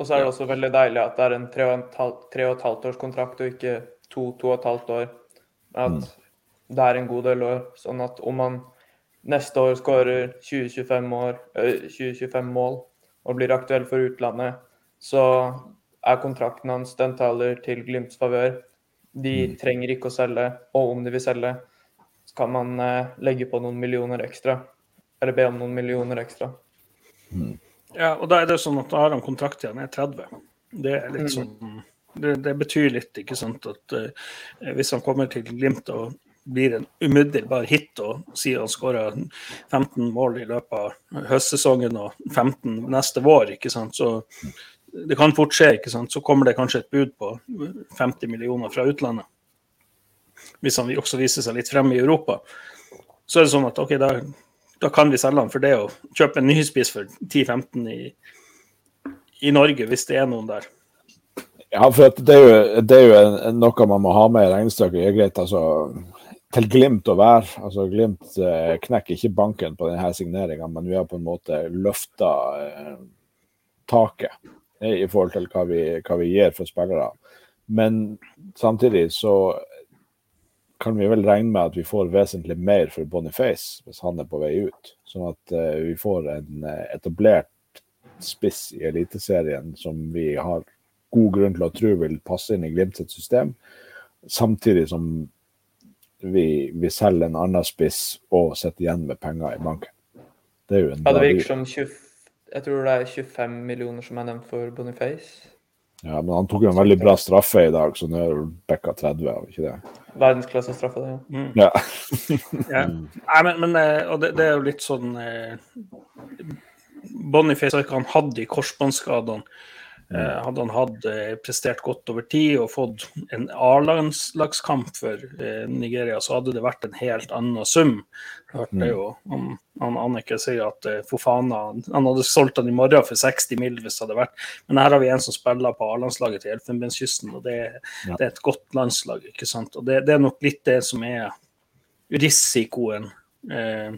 Og så er det også veldig deilig at det er en tre og, et halvt, års kontrakt, og ikke to, to og et halvt år. At
Mm.
det er en god del år. Sånn at om man neste år skårer 20-25 år, øh, 20-25 mål og blir aktuell for utlandet, så er kontrakten hans den taler til Glimts favør. De
Mm.
trenger ikke å selge, og om de vil selge, så kan man eh, legge på noen millioner ekstra. Eller be om noen millioner ekstra.
Ja, og da er det sånn at da har han kontrakt til han er 30. Det er litt sånn det, det betyr litt, ikke sant, at uh, hvis han kommer til Glimt og blir en umiddelbar hit og sier han skårer 15 mål i løpet av høstsesongen og 15 neste vår, ikke sant, så det kan fort skje, ikke sant, så kommer det kanskje et bud på 50 millioner fra utlandet. Hvis han også viser seg litt fremme i Europa. Så er det sånn at OK, da, da kan vi selge han for det å kjøpe en ny spiss for 10-15 i, i Norge, hvis det er noen der.
Ja, for det er jo, det er jo noe man må ha med i regnestykket. Er greit, altså, til Glimt å være. altså Glimt eh, knekker ikke banken på denne signeringa, men vi har på en måte løfta eh, taket eh, i forhold til hva vi, hva vi gir for spillere. Men samtidig så kan vi vel regne med at vi får vesentlig mer for Boniface hvis han er på vei ut. Sånn at uh, vi får en eh, etablert spiss i Eliteserien som vi har god grunn til å tro vil passe inn i Glimt sitt system, samtidig som vi, vi selger en annen spiss og sitter igjen med penger i banken. Det er jo en
Ja, det virker som 20, jeg tror det er 25 millioner som er nevnt for Boniface.
Ja, men han tok en veldig bra straffe i dag, så nå er det Bekka 30, var ikke det?
Verdensklasse-straffe, det. ja.
Ja.
Ja. Nei, men, men eh, og det, det er jo litt sånn eh, Boniface har ikke han hatt de korsbåndskadene. Eh, hadde han hatt eh, prestert godt over tid og fått en A-landslagskamp for eh, Nigeria, så hadde det vært en helt annen sum. Hørte jo om han Annike sier at eh, Fofana han hadde solgt han i morgen for 60 mill. hvis det hadde vært. Men her har vi en som spiller på A-landslaget til Elfenbenskysten, og det, det er et godt landslag. ikke sant? Og det, det er nok litt det som er risikoen eh,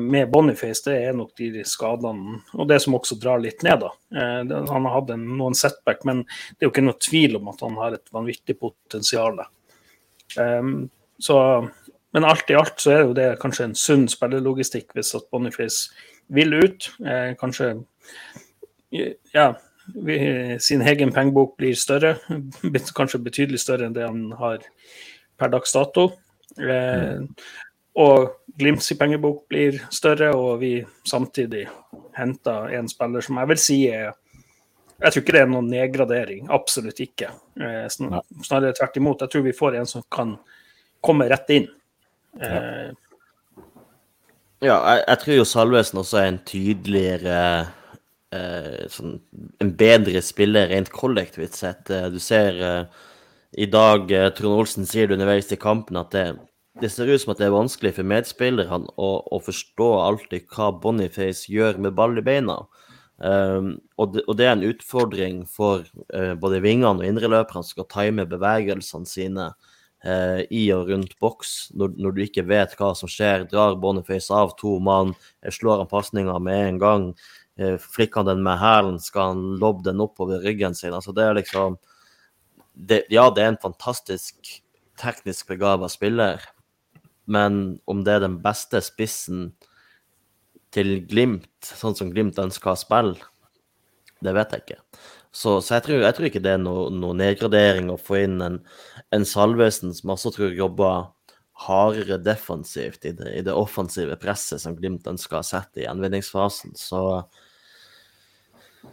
med Boniface, det er nok de skadene og det som også drar litt ned. da. Eh, han har hatt noen setback, men det er jo ikke noe tvil om at han har et vanvittig potensial. Um, så, men alt i alt så er jo det kanskje en sunn spillelogistikk hvis at Boniface vil ut. Eh, kanskje ja, sin egen pengebok blir større, kanskje betydelig større enn det han har per dags dato. Eh, og Glimts i pengebok blir større, og vi samtidig henter en spiller som jeg vil si er Jeg tror ikke det er noen nedgradering. Absolutt ikke. Eh, snarere tvert imot. Jeg tror vi får en som kan komme rett inn. Eh,
Ja, jeg, jeg tror jo Salvesen også er en tydeligere eh, sånn, En bedre spiller rent kollektivt sett. Eh, Du ser eh, i dag eh, Trond Olsen sier det underveis i kampen at det, det ser ut som at det er vanskelig for medspillerne å, å forstå alltid hva Boniface gjør med ball i beina. Um, og, det, og det er en utfordring for uh, både vingene og indreløperne som skal time bevegelsene sine uh, i og rundt boks, når, når du ikke vet hva som skjer. Drar Boniface av to mann, eh, slår han pasninga med en gang, uh, flikker han den med hælen, skal han lobbe den oppover ryggen sin. Altså, det er liksom det, Ja, det er en fantastisk teknisk begava spiller, men om det er den beste spissen til Glimt, sånn som Glimt ønsker å spille, det vet jeg ikke. Så, så jeg, tror, jeg tror ikke det er noen noe nedgradering å få inn en, en Salvesen som også tror jobber hardere defensivt i det, i det offensive presset som Glimt ønsker å sette i gjenvinningsfasen. Så,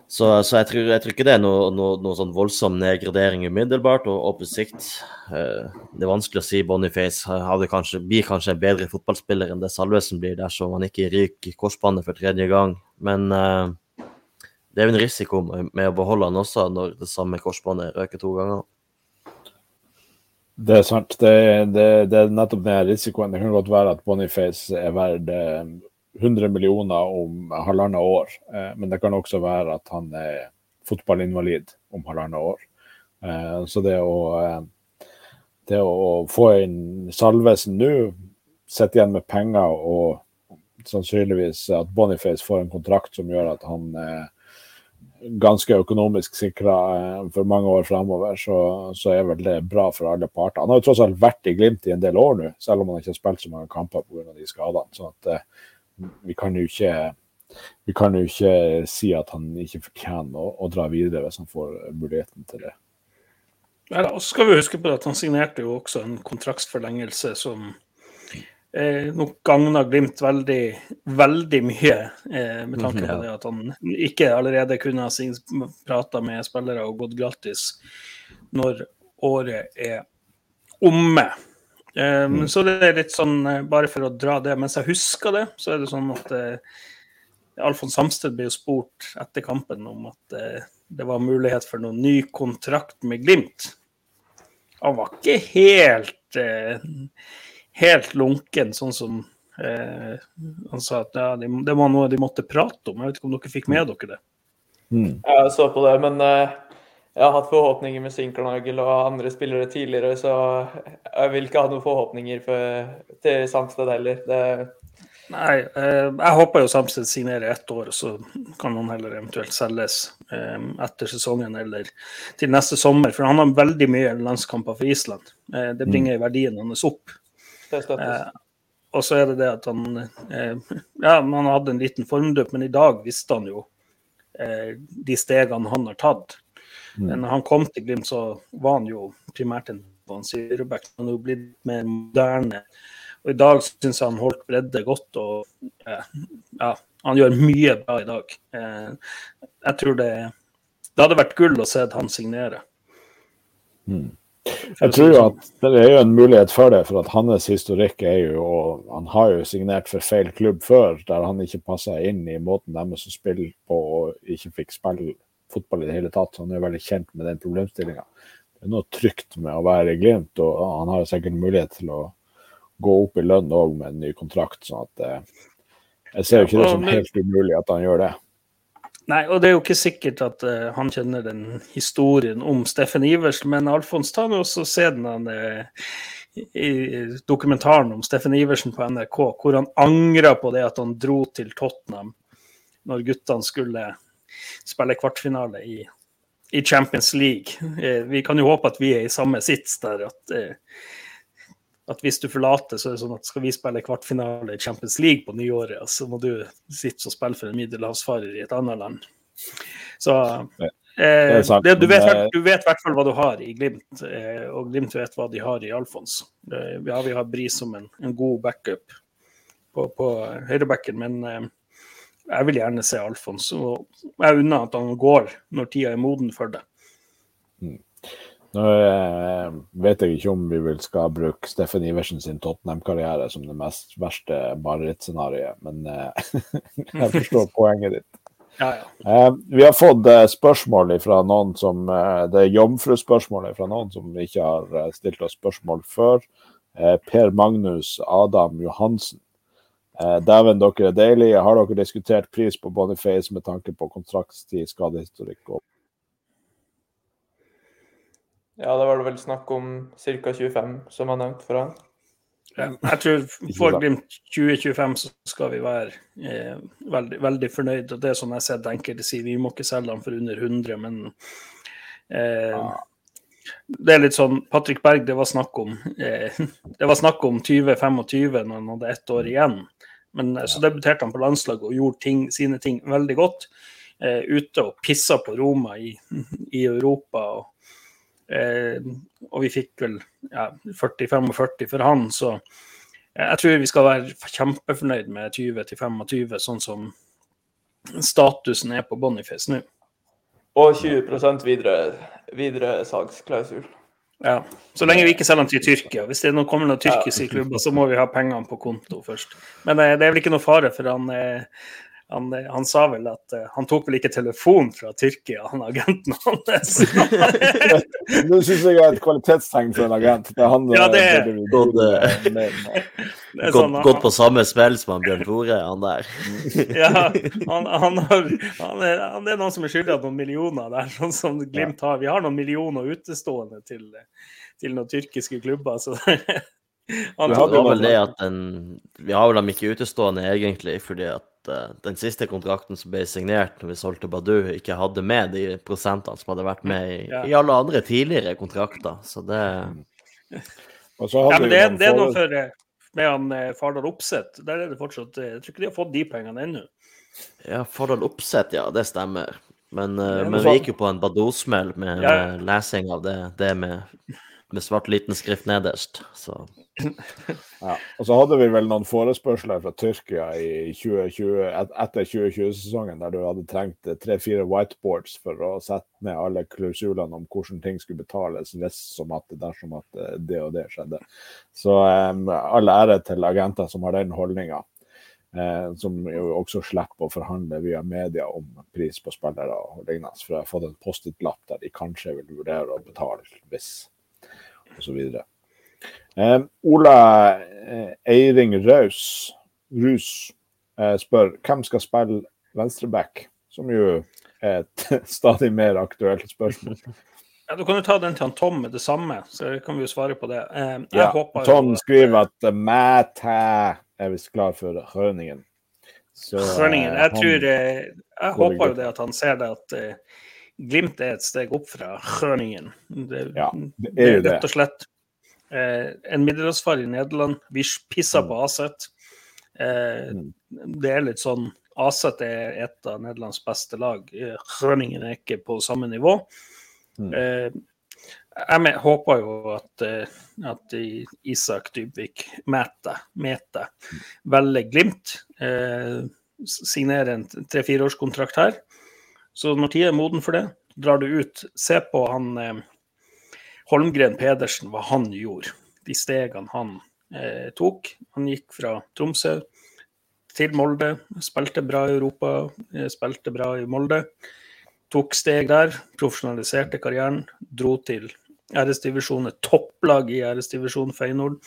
så, så jeg, tror, jeg tror ikke det er noe, noe, noe sånn voldsom nedgradering umiddelbart, og, og på sikt eh, Det er vanskelig å si Boniface hadde kanskje, blir kanskje en bedre fotballspiller enn det Salvesen blir dersom han ikke ryker korsbåndet for tredje gang. Men uh, det er jo en risiko med, å beholde han også når det samme korsbåndet røker to ganger.
Det er sant. Det, det, det er nettopp den risikoen. Det kan godt være at Boniface er verdt eh, 100 millioner om halvannet år, eh, men det kan også være at han er fotballinvalid om halvannet år. Eh, så det å, eh, det å få inn Salvesen nå, sitte igjen med penger og sannsynligvis at Boniface får en kontrakt som gjør at han er ganske økonomisk sikra for mange år fremover, så, så, er vel det bra for alle parter. Han har jo tross alt vært i Glimt i en del år nå, selv om han ikke har spilt så mange kamper pga. de skadene. sånn at vi kan jo ikke vi kan jo ikke si at han ikke fortjener å, å dra videre hvis han får muligheten til det.
Ja, og så skal vi huske på at Han signerte jo også en kontraktsforlengelse som eh, nok gagna Glimt veldig, veldig mye, eh, med tanke på det at han ikke allerede kunne ha prata med spillere og gått gratis når året er omme. Eh, mm. Så det er litt sånn, eh, bare for å dra det Mens jeg husker det, så er det sånn at uh, Alfons Samsted ble jo spurt etter kampen om at uh, det var mulighet for noen ny kontrakt med Glimt. Han var ikke helt uh, helt lunken, sånn som eh, han sa at ja, det, det, var noe de måtte prate om. Jeg vet ikke om dere fikk med dere det?
Mm. Jeg så på det, men jeg har hatt forhåpninger med Sinkernagel og andre spillere tidligere, så jeg vil ikke ha noen forhåpninger for, til Samsted heller. Det,
Nei, eh, jeg håper jo Samsted signerer ett år, så kan han heller eventuelt selges eh, etter sesongen eller til neste sommer. For han har veldig mye landskamper for Island. Eh, det bringer mm. verdien hans opp.
Det støttes.
og så er det det at han Ja, han hadde en liten formdupp, men i dag visste han jo de stegene han har tatt. Mm. Men når han kom til Glimt, så var han jo primært en syreback. Han er jo blitt mer moderne og I dag syns jeg han holdt bredde godt. og eh, ja, Han gjør mye bra i dag. Eh, jeg tror det, det hadde vært gull å se han signere.
Mm. Jeg tror jo at det er jo en mulighet for det, for at hans historikk er jo og Han har jo signert for feil klubb før, der han ikke passa inn i måten deres å spille på og ikke fikk spille fotball i det hele tatt. Han er veldig kjent med den problemstillinga. Det er noe trygt med å være i Glimt, og han har jo sikkert mulighet til å gå opp i lønn òg med en ny kontrakt. sånn at eh, Jeg ser jo ikke det som helt umulig at han gjør det.
Nei, og det er jo ikke sikkert at uh, han kjenner den historien om Steffen Iversen, men Alfons, ta nå også se den uh, i dokumentaren om Steffen Iversen på NRK, hvor han angra på det at han dro til Tottenham når guttene skulle spille kvartfinale i, i Champions League. Uh, vi kan jo håpe at vi er i samme sits der, at at hvis du forlater, så er det sånn at skal vi spille kvartfinale i Champions League på nyåret, så må du sitte og spille for en middelhavsfarer i et annet land. Så eh, det, du vet i hvert fall hva du har i Glimt, eh, og Glimt vet hva de har i Alfons. Eh, ja, vi har Bris som en, en god backup på, på høyrebacken, men eh, jeg vil gjerne se Alfons. Og jeg unner at han går når tida er moden for det.
Mm. Nå eh, vet jeg ikke om vi vil skal bruke Steffen Iversen sin Tottenham-karriere som det mest verste marerittscenarioet, men eh, jeg forstår poenget ditt.
Ja, ja.
Eh, vi har fått spørsmål fra noen som Det er jomfruspørsmålet fra noen som ikke har stilt oss spørsmål før. per Magnus Adam Johansen. Dæven, dere er deilige. Har dere diskutert pris på Boniface med tanke på kontraktstid, skadehistorikk og
ja, det var det vel snakk om ca. 25, som jeg nevnte for han.
Jeg tror for Glimt 2025 så skal vi være eh, veldig, veldig fornøyd. og Det er som jeg har sett enkelte si, vi må ikke selge han for under 100, men eh, det er litt sånn Patrick Berg, det var snakk om eh, det var snakk om 2025 når han hadde ett år igjen. Men eh, så debuterte han på landslaget og gjorde ting, sine ting veldig godt. Eh, ute og pissa på Roma i, i Europa. og Eh, og vi fikk vel ja, 40-45 for han, så jeg tror vi skal være kjempefornøyd med 20-25, sånn som statusen er på Boniface nå.
Og 20% videre, videre salgsklausul.
Ja, Så lenge vi ikke selger dem til Tyrkia. Hvis det kommer noen tyrkiske klubber, så må vi ha pengene på konto først. Men eh, det er vel ikke noe fare, for han, eh, han, han, sa vel at uh, han tok vel ikke telefon fra Tyrkia, han agenten hans.
det syns jeg er et kvalitetstegn for en agent. Det er han,
ja, det
er, gått, gått, sånn, gått, på samme spill som han Bjørn Tore, han der.
ja, han, han, har, han, er, han er noen som er skyldig av noen millioner der, sånn som Glimt har. Vi har noen millioner utestående til, til noen tyrkiske klubber. så
vi har vel det at den, vi har vel dem ikke utestående egentlig, fordi at at uh, den siste kontrakten som ble signert når vi solgte Badu, ikke hadde med de prosentene som hadde vært med i,
Ja.
i alle andre tidligere kontrakter. Så det
Og så hadde
Ja, men det, det er noe for eh, med han eh, Fardal Opseth. Der er det fortsatt eh, Jeg tror ikke de har fått de pengene ennå.
Ja, Fardal Oppsett, ja, det stemmer. Men, uh, men vi gikk jo på en Badosmell med,
Ja.
med lesing av det, det med, med svart liten skrift nederst. Så
Ja. Og så hadde vi vel noen forespørsler fra Tyrkia i 2020, etter 2020-sesongen, der du hadde trengt eh, tre-fire whiteboards for å sette ned alle klausulene om hvordan ting skulle betales hvis som at dersom at eh, det og det skjedde. Så um, all ære til agenter som har den holdninga. Eh, som jo også slipper å forhandle via media om pris på spillere og lignende. For jeg har fått en Post-It-lapp der de kanskje vil vurdere å betale hvis, osv. Eh, Ola eh, Eiring Raus Rus eh, spør hvem skal spille venstreback, som jo er et stadig mer aktuelt spørsmål.
Ja, du kan jo ta den til han Tom med det samme, så kan vi jo svare på det. Eh, jeg
Ja, Tom skriver at uh, Mætæ er visst klar for Rønningen. Så, eh,
Jeg tror eh, Jeg håper jo det at han ser det at eh, Glimt er et steg opp fra Skjøningen. Det,
Ja, det
det
er jo det.
rett og slett eh, en middelhavsfar i Nederland. Vi pisser på Aset. Eh, det er litt sånn Aset er et av Nederlands beste lag. Rønningen er ikke på samme nivå.
Mm.
Eh, jeg håper jo at, eh, at Isak Dybvik meter, Mete velger Glimt. Eh, signerer en tre-fireårskontrakt her. Så når tida er moden for det, drar du ut. Se på han eh, Holmgren Pedersen, hva han gjorde. De stegene han eh, tok. Han gikk fra Tromsø til Molde, spilte bra i Europa, eh, spilte bra i Molde. Tok steg der, profesjonaliserte karrieren, dro til æresdivisjonen, topplag i æresdivisjonen Feyenoord.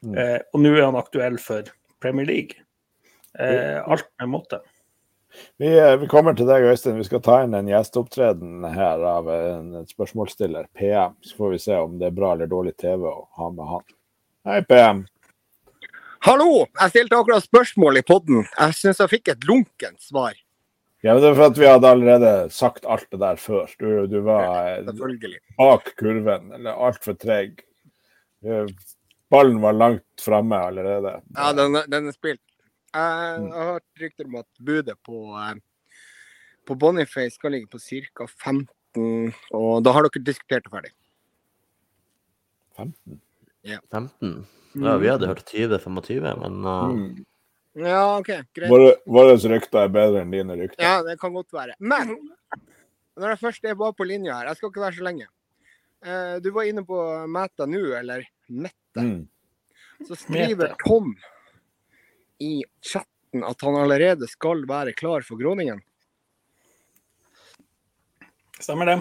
Mm.
Eh, og nå er han aktuell for Premier League. Eh, alt med måte.
Vi, eh, vi kommer til deg, Øystein. Vi skal ta inn en gjesteopptreden her av en, spørsmålsstiller, PM. Så får vi se om det er bra eller dårlig TV å ha med han. Hei, PM.
Hallo! Jeg stilte akkurat spørsmål i podden. Jeg syns jeg fikk et lunkent svar.
Ja, men Det er for at vi hadde allerede sagt alt det der før. Du, du var eh, bak kurven, eller altfor treg. Eh, Ballen var langt framme allerede.
Ja, den, den er spilt. Jeg jeg har hørt rykter om at budet på, eh, på Boniface skal ligge på ca. 15, og da har dere diskutert det ferdig.
15. Ja.
15? Ja, vi hadde hørt 20-25, men uh,
Mm.
Ja, OK, greit.
Våre, våre rykter er bedre enn dine rykter.
Ja, det kan godt være. Men når jeg først er bare på linja her, jeg skal ikke være så lenge. Uh, Du var inne på Meta nå, eller Mette.
Mm.
Så skriver. Tom i chatten at han allerede skal være klar for Groningen.
Stemmer det?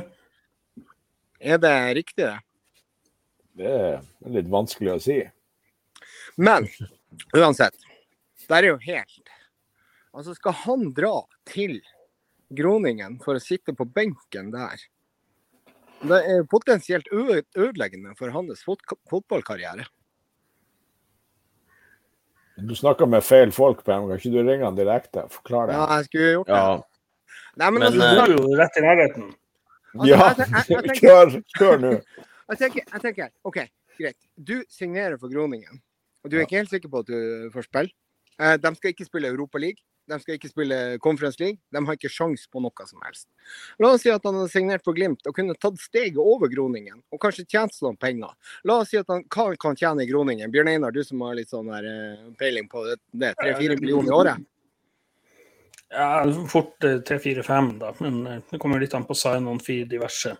Er det riktig, det?
Det er litt vanskelig å si.
Men uansett, det er jo helt Altså, skal han dra til Groningen for å sitte på benken der? Det er potensielt ødeleggende for hans fot fotballkarriere.
Du snakker med feil folk, PM. Kan ikke du ringe han direkte og forklare
Ja, jeg skulle gjort det.
ja.
Nei, men,
Men,
altså,
Du
eh,
er jo rett i nærheten.
altså,
Ja, kjør nå.
Jeg tenker, jeg tenker, OK, greit. Du signerer for Groningen, og du er ikke helt sikker på at du får spille. Eh, De skal ikke spille Europa League, de skal ikke spille Conference League. De har ikke sjans på noe som helst. La oss si at han hadde signert for Glimt og kunne tatt steget over Groningen, og kanskje tjent noen penger. La oss si at han hva kan tjene i Groningen. Bjørn Einar, du som har litt sånn der, eh, peiling på det, det 3-4 millioner i året.
Ja, fort eh, tre-fire-fem, da. Men eh, det kommer litt an på sign-on fee diverse.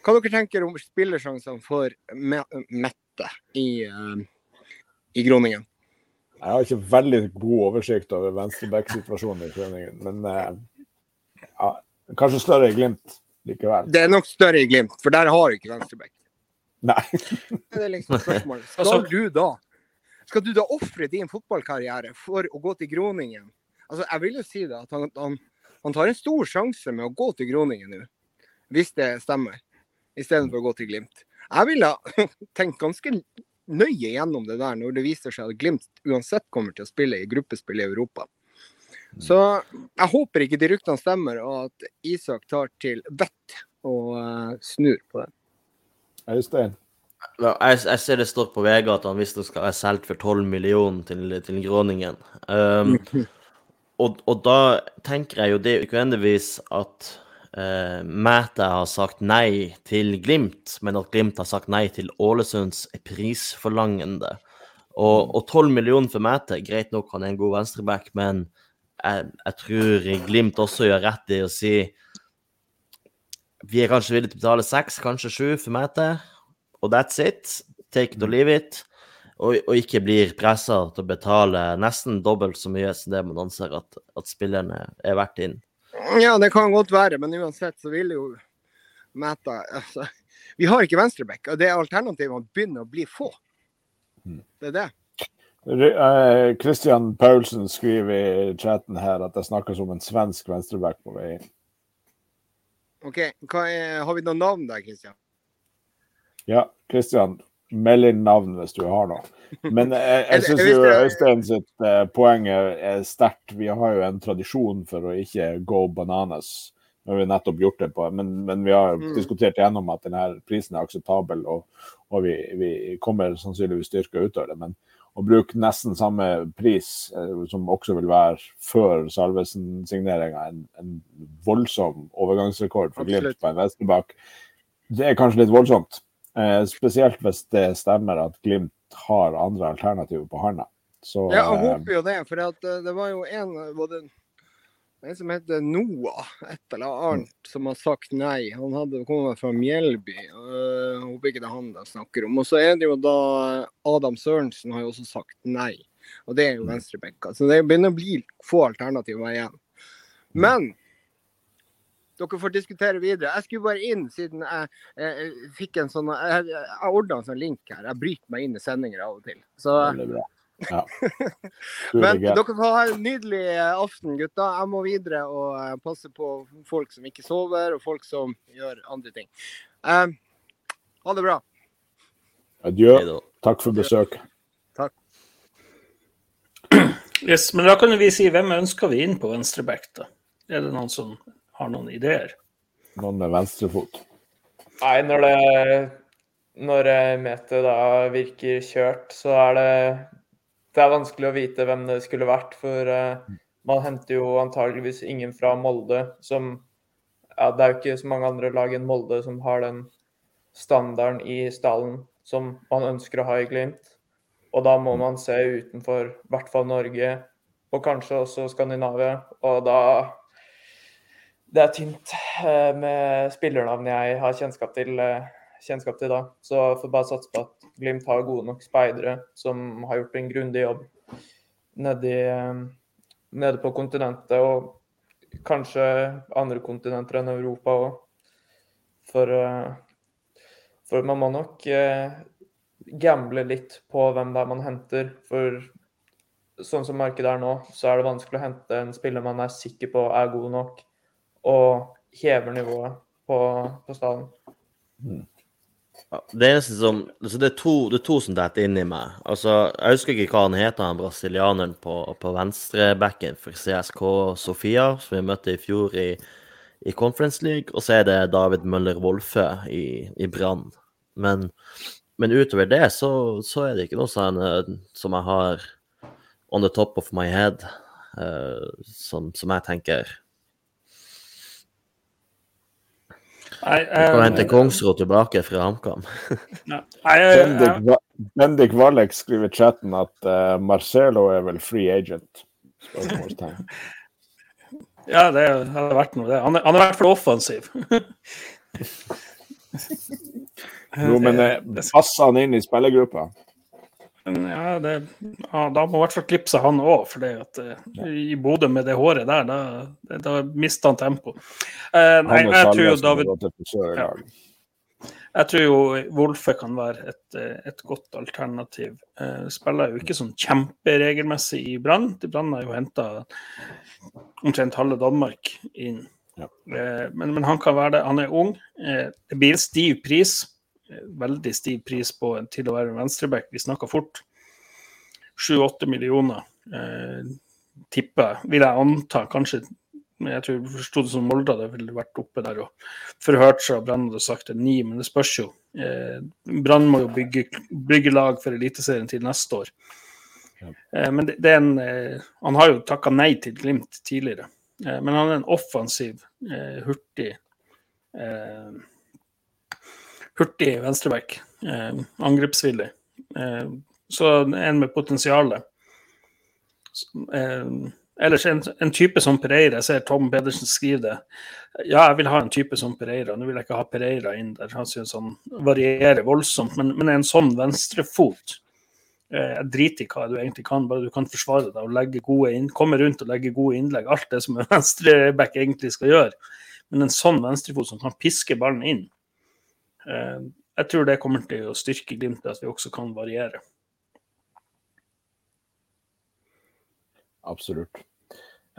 Hva dere tenker om spillersjansene for Mette i, i Groningen?
Jeg har ikke veldig god oversikt over venstreback-situasjonen i Frøningen, men eh, ja, kanskje større i Glimt likevel.
Det er nok større i Glimt, for der har du ikke venstreback.
Nei.
Det er liksom spørsmålet. Skal
Altså-
du da Skal du da ofre din fotballkarriere for å gå til Groningen? Altså, jeg vil jo si det, at han, han, han tar en stor sjanse med å gå til Groningen nå, hvis det stemmer, istedenfor å gå til Glimt. Jeg ville ha tenkt ganske nøye gjennom det der når det viser seg at Glimt uansett kommer til å spille i gruppespill i Europa. Så jeg håper ikke de ryktene stemmer, og at Isak tar til vett og uh, snur på det.
Øystein?
Ja, jeg, jeg, ser det står på VG at han visstnok skal være solgt for 12 millioner til, til Groningen. Um, og, og, da tenker jeg jo det ikke nødvendigvis at uh, Mæta har sagt nei til Glimt, men at Glimt har sagt nei til Ålesunds prisforlangende. Og, 12 millioner for Mæte, greit nok, han er en god venstreback, men jeg, jeg, tror Glimt også gjør rett i å si vi er kanskje villige til å betale seks, kanskje sju for Mæte, og that's it. Take it or leave it. Og, og ikke blir pressa til å betale nesten dobbelt så mye som det man anser at, at spillerne er verdt inn.
Ja, det kan godt være, men uansett så vil jo Mæta altså, Vi har ikke venstreback, og det er alternativene begynner å bli få. Mm. Det er det.
Eh, Paulsen skriver i chatten her at det snakkes om en svensk venstreback på vei inn.
OK. Er, har vi noen navn der, Kristian?
Ja, Kristian. Meld inn navn hvis du har noe. Men eh, jeg, jeg syns jo Øystein sitt uh, poeng er sterkt. Vi har jo en tradisjon for å ikke go bananas. Nå har vi nettopp gjort det på, men, men vi har mm. diskutert gjennom at denne prisen er akseptabel, og, og vi, vi, kommer sannsynligvis styrka ut av det. Men å bruke nesten samme pris, eh, som også vil være før Salvesen-signeringa, en, en, voldsom overgangsrekord for Glimt på en venstreback, det er kanskje litt voldsomt. Eh, spesielt hvis det stemmer at Glimt har andre alternativer på hånda.
ja, jeg eh, håper jo det. For at, det var jo en både en som heter Noah, et eller annet, som har sagt nei. Han hadde kommet fra Mjelby. Jeg håper ikke det er han de snakker om. Og så er det jo da Adam Sørensen har jo også sagt nei. Og det er jo venstrebekka. Så det begynner å bli få alternativer igjen. Men dere får diskutere videre. Jeg skulle bare inn, siden jeg, jeg, jeg fikk en sånn Jeg, jeg ordna en sånn link her. Jeg bryter meg inn i sendinger av og til. Så
ja.
Men dere får ha en nydelig eh, aften, gutta. Jeg må videre og eh, passe på folk som ikke sover, og folk som gjør andre ting. Um, ha det bra.
Adjø. Takk for besøket.
Takk.
Yes, men da kan vi si hvem ønsker vi inn på venstreback, da? Er det noen som har noen ideer?
Noen med venstrefot?
Nei, når det når metet da virker kjørt, så er det det er vanskelig å vite hvem det skulle vært. For uh, man henter jo antageligvis ingen fra Molde som ja, Det er jo ikke så mange andre lag enn Molde som har den standarden i stallen som man ønsker å ha i Glimt. Og da må man se utenfor i hvert fall Norge, og kanskje også Skandinavia. Og da Det er tynt uh, med spillernavn jeg har kjennskap til. Uh, kjennskap til da. Så jeg får bare satse på at Glimt har gode nok speidere som har gjort en grundig jobb nedi, nede på kontinentet, og kanskje andre kontinenter enn Europa òg. For, for, man må nok eh, gamble litt på hvem det er man henter. For sånn som markedet er nå, så er det vanskelig å hente en spiller man er sikker på er god nok, og hever nivået på, på staden. Mm.
Det eneste som altså det, er to, det er to som detter inn i meg. Altså, Jeg husker ikke hva han heter, han brasilianeren på, på venstrebacken for CSK Sofia, som vi møtte i fjor i, i Conference League. Og så er det David Møller Wolfe i, i Brann. Men, men, utover det så, så, er det ikke noe sånn, eh, som jeg har on the top of my head, uh, som, som jeg tenker
Nei,
du kan hente Kongsro tilbake fra HamKam.
Bendik Wallek skriver i chatten at uh, Marcelo er vel free agent?
ja, det hadde vært noe, det. Han er, han er i hvert fall offensiv.
jo, men uh, passer han inn i spillergruppa?
Ja, det, ja, da må i hvert fall klippe seg han òg, for uh, i Bodø med det håret der, da, da mister han tempo. Uh, nei, jeg tror jo David ja. Jeg tror jo Wolfe kan være et, eh, et godt alternativ. Uh, spiller jo ikke sånn kjemperegelmessig i Brann. Brann har jo henta omtrent halve Danmark inn. Ja. Uh, men, men, han kan være det. Han er ung. Det blir en stiv pris veldig stiv pris på til å være venstreback. Vi snakker fort. 7-8 millioner. Eh, tipper, vil jeg anta, kanskje men jeg tror jeg forsto det som Molde hadde vel vært oppe der og forhørt seg, og Brann hadde sagt en ni, men det spørs jo. Eh, Brann må jo bygge, bygge lag for Eliteserien til neste år.
Ja.
Eh, men det, det, en eh, Han har jo takka nei til Glimt tidligere, eh, men han er en offensiv, eh, hurtig eh, Hurtig venstreback. angrepsvillig. så en med potensial. Ellers en, en, type som Pereira, jeg ser Tom Pedersen skrive det. Ja, jeg vil ha en type som Pereira. Nå vil jeg ikke ha Pereira inn der. Han synes han varierer voldsomt. Men, men en sånn venstrefot eh, Jeg driter i hva du egentlig kan, bare du kan forsvare deg og legge gode inn, komme rundt og legge gode innlegg. Alt det som en venstreback egentlig skal gjøre. Men en sånn venstrefot som kan piske ballen inn, eh, jeg tror det kommer til å styrke Glimt at vi også kan variere.
Absolutt.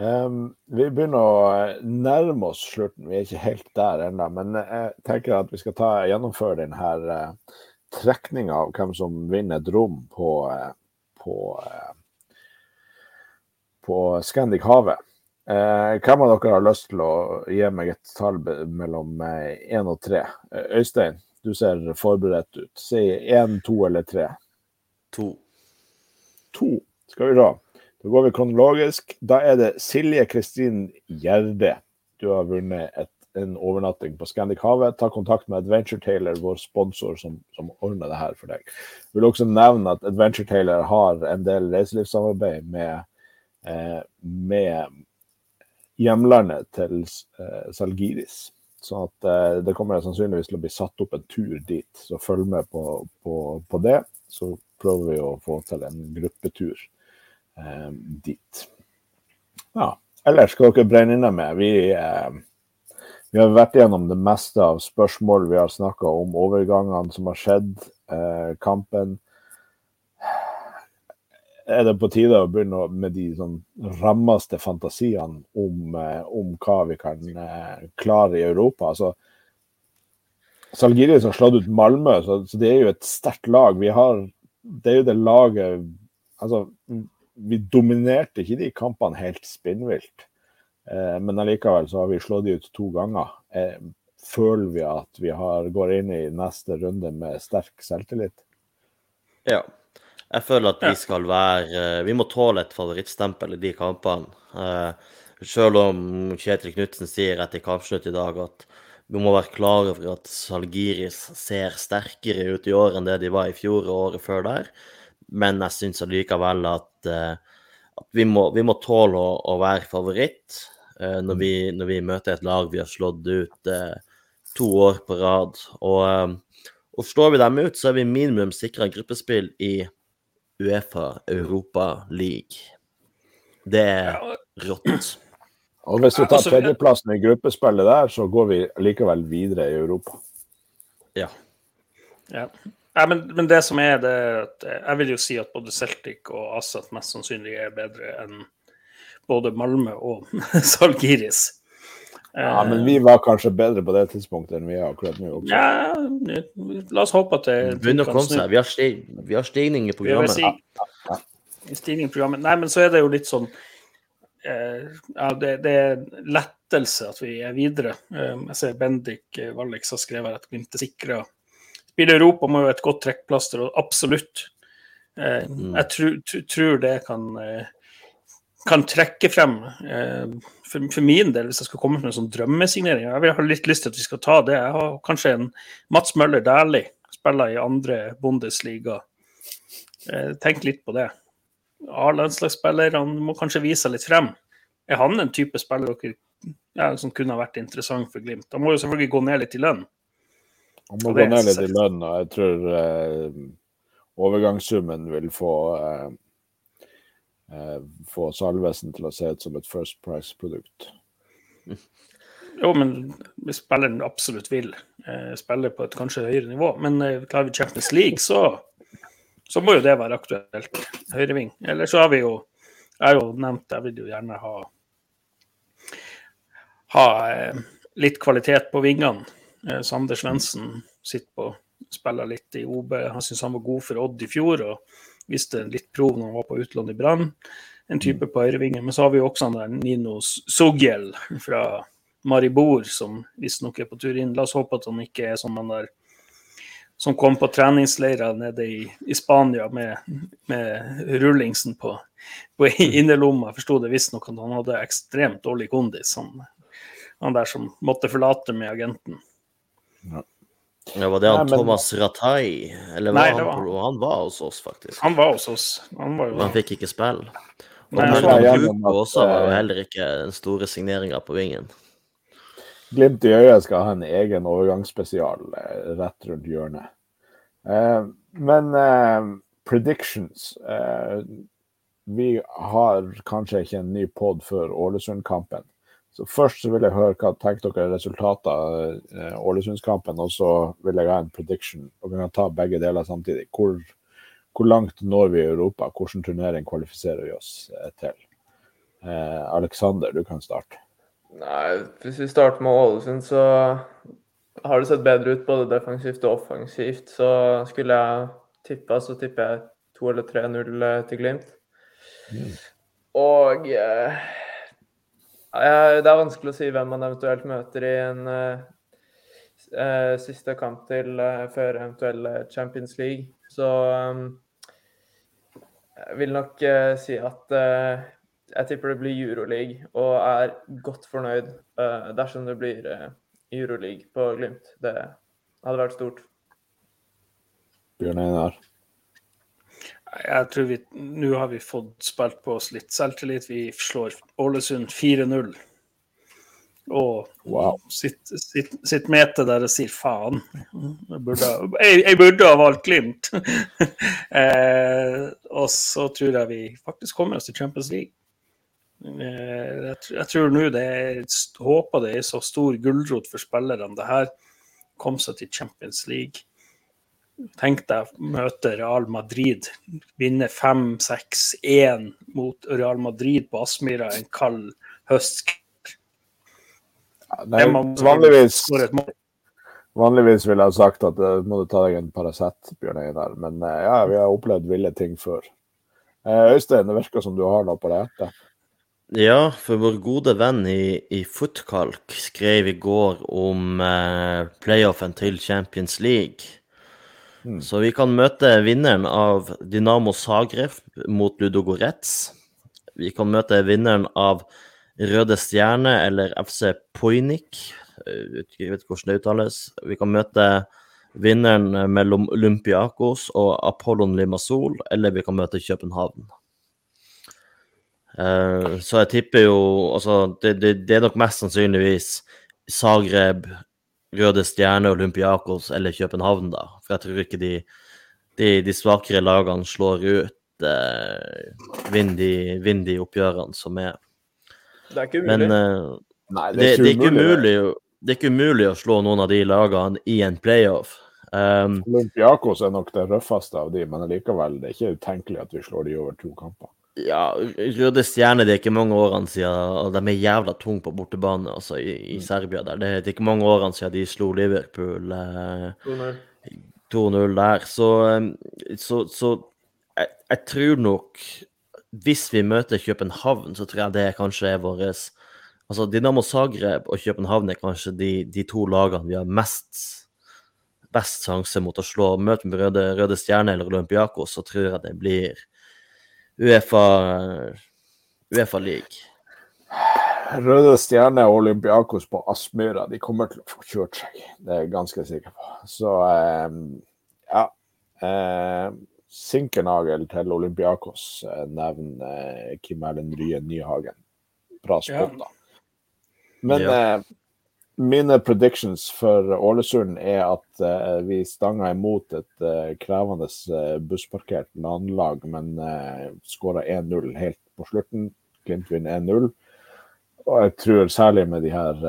Um, vi begynner å eh, nærme oss slutten. Vi er ikke helt der ennå. Men jeg tenker at vi skal ta, gjennomføre denne uh, trekninga av hvem som vinner et rom på, uh, på, uh, på Scandic Havet. Uh, hvem av dere har lyst til å gi meg et tall mellom én og tre? Øystein, du ser forberedt ut. Si én, to eller tre.
To.
To. Skal vi se. Da går vi kronologisk. Da er det Silje Kristin Gjerde. Du har vunnet et, en overnatting på Scandic Havet. Ta kontakt med Adventure Taylor, vår sponsor, som, som, ordner det her for deg. Jeg vil også nevne at Adventure Taylor har en del reiselivssamarbeid med, eh, med hjemlandet til eh, Salgiris. Så at, eh, det kommer sannsynligvis til å bli satt opp en tur dit. Så følg med på, på, på det. Så prøver vi å få til en gruppetur eh, dit. Ja. Ellers skal dere brenne inne med. Vi, eh, vi har vært gjennom det meste av spørsmål. Vi har snakka om overgangene som har skjedd, eh, kampen. Er det på tide å begynne med de sånn rammeste fantasiene om, eh, om hva vi kan eh, klare i Europa? Altså, Salgiris har slått ut Malmö, så, så, det er jo et sterkt lag. Vi har, det er jo det laget altså, vi dominerte ikke de kampene helt spinnvilt. Eh, men allikevel så har vi slått de ut to ganger. Eh, føler vi at vi har, går inn i neste runde med sterk selvtillit?
Ja. Jeg føler at vi skal være Vi må tåle et favorittstempel i de kampene. Eh, selv om Kjetil Knutsen sier etter kampslutt i dag at vi må være klar over at Salgiris ser sterkere ut i år enn det de var i fjor og året før der. Men jeg syns allikevel at, uh, at vi, må, vi, må, tåle å, å være favoritt når, vi, når, vi, møter et lag vi har slått ut to år på rad. Og, og, slår vi dem ut, så er vi minimum sikra gruppespill i Uefa Europa League. Det er rått.
Og hvis vi tar tredjeplassen i gruppespillet der, så går vi likevel videre i Europa.
Ja.
ja. Ja, men, men, det som er det at Jeg vil jo si at både Celtic og Asat mest sannsynlig er bedre enn både Malmö og Salgiris.
Ja, men vi var kanskje bedre på det tidspunktet enn vi er akkurat nå.
Også. Ja, la oss håpe at det
Begynner å komme seg. Vi har, stig, vi har stigning i programmet.
Si, ja, stigning i programmet. Nei, men så er det jo litt sånn eh, Ja, det, det, er lettelse at vi er videre. Eh, jeg ser Bendik Vallex har skrevet at Glimt er sikra Spiller Europa må jo et godt trekkplaster, og absolutt. Eh, mm. Jeg tror, tror, det kan, eh, kan trekke frem eh, for, for, min del, hvis jeg skal komme med en sånn drømmesignering. Jeg vil ha litt lyst til at vi skal ta det. Jeg har kanskje en Mats Møller Dæhlie, spiller i andre Bundesliga. Eh, tenk litt på det. A-landslagsspiller, han må kanskje vise seg litt frem. Er han en type spiller ja, som kunne ha vært interessant for Glimt? Han må jo selvfølgelig gå ned litt i lønn.
Han må gå ned litt i lønn, og jeg tror eh, overgangssummen vil få eh, få Salvesen til å se ut som et First Price-produkt.
Jo, men hvis spilleren absolutt vil eh, spille på et kanskje høyere nivå. Men eh, klarer vi Champions League, så, så må jo det være aktuelt. Høyreving. Eller så har vi jo Jeg har jo nevnt jeg vil jo gjerne ha ha eh, litt kvalitet på vingene. Eh, Sander Svendsen sitter på spiller litt i OB. Han syns han var god for Odd i fjor og viste litt prov når han var på utlån i Brann. en type på høyrevingen. Men så har vi jo også han der Nino Sogel fra Maribor, som visstnok er på tur inn. La oss håpe at han ikke er som han der som kom på treningsleirer nede i, i Spania med, med rullingsen på, på innerlomma. Jeg forsto det visstnok at han hadde ekstremt dårlig kondis, han, han der som måtte forlate med agenten.
Ja, var det han
Nei, men-
Thomas Ratai? Eller var
Nei,
han,
var
han var hos oss, faktisk.
Han var hos oss. Han var jo
han fikk ikke spille. Og
at,
også var jo
eh,
heller ikke den store signeringa på vingen.
Glimt i øyet skal ha en egen overgangsspesial eh, rett rundt hjørnet. Eh, men eh, predictions eh, Vi har kanskje ikke en ny pod før Ålesund-kampen. Så Først så vil jeg høre hva tenker dere er resultatet av eh, Ålesundskampen, og så vil jeg ha en prediction. Og vi kan ta begge deler samtidig. Hvor, hvor langt når vi i Europa? Hvilken turnering kvalifiserer vi oss eh, til? Eh, Alexander, du kan starte.
Nei, hvis vi starter med Ålesund, så har det sett bedre ut både defensivt og offensivt. Så skulle jeg tippa, så tipper jeg 2 eller 3-0 til Glimt. Og eh, eh, det er vanskelig å si hvem man eventuelt møter i en eh, eh, siste kamp til uh, før eventuell eh, Champions League. Så um, jeg vil nok uh, si at eh, jeg tipper det blir Euroleague, og er godt fornøyd eh, dersom det blir uh, Euroleague på Glimt. Det hadde vært stort.
Bjørn Einar.
Jeg tror vi Nå har vi fått spilt på oss litt selvtillit. Vi slår Ålesund 4-0. Og
Wow.
sitt, sitt, sitt mete der og sier faen. Jeg burde, jeg, jeg burde ha valgt Glimt. eh, og så tror jeg vi faktisk kommer oss til Champions League. Eh, jeg, jeg tror nå det er Håper det er så stor gulrot for spillerne. Det her kom seg til Champions League. Tenk deg møte Real Madrid, vinne 5-6-1 mot Real Madrid på Aspmyra en kald høst.
Nei, vanligvis, vanligvis ville jeg sagt at uh, må du ta deg en Paracet, Bjørn Einar. Men uh, ja, vi har opplevd ville ting før. Uh, Øystein, det virker som du har noe på det hjertet.
Ja, for vår gode venn i, i Footkalk skrev i går om uh, playoffen til Champions League.
Mm.
Så vi kan møte vinneren av Dynamo Zagreb mot Ludogorets. Vi kan møte vinneren av Røde Stjerne eller FC Poinik. Jeg vet ikke hvordan det uttales. Vi kan møte vinneren mellom Olympiakos og Apollon Limassol, eller vi kan møte København. Eh, så jeg tipper jo Altså, det, det, det er nok mest sannsynligvis Zagreb, Røde Stjerne, Olympiakos eller København, da. For jeg tror ikke de, de, de svakere lagene slår ut eh, vinner de, vinner de oppgjørene som er.
Det er ikke
Men
umulig.
eh,
Nei,
det, det, er ikke umulig, det er ikke umulig å slå noen av de lagene i en playoff. Um,
Olympiakos er nok det røffeste av de, men likevel, det er ikke utenkelig at vi slår de over to kamper.
Ja, Røde Stjerne, det er ikke mange årene siden og De er jævla tunge på bortebane altså, i, i Serbia. der. Det, er ikke mange årene siden de slo Liverpool. Eh,
2-0.
2-0 der. Så, um, så, så jeg, jeg tror nok Hvis vi møter København, så tror jeg det kanskje er vår Altså Dinamo Zagreb og København er kanskje de, de to lagene vi har mest best sjanse mot å slå. Møter vi Røde, Røde Stjerne eller Olympiakos, så tror jeg det blir Uefa, Uefa League.
Røde Stjerne og Olympiakos på Aspmyra de kommer til å få kjørt seg. Det er jeg ganske sikker på. Så eh, ja. Eh, Sinkernagel til Olympiakos eh, nevner eh, Kim Erlend Rye Nyhagen. Bra spot, da. Men
Ja.
eh, mine predictions for Ålesund er at uh, vi stanga imot et uh, krevende uh, bussparkert landlag, men uh, skåra 1-0 helt på slutten. Glimt vinner 1-0. Og jeg tror særlig med de her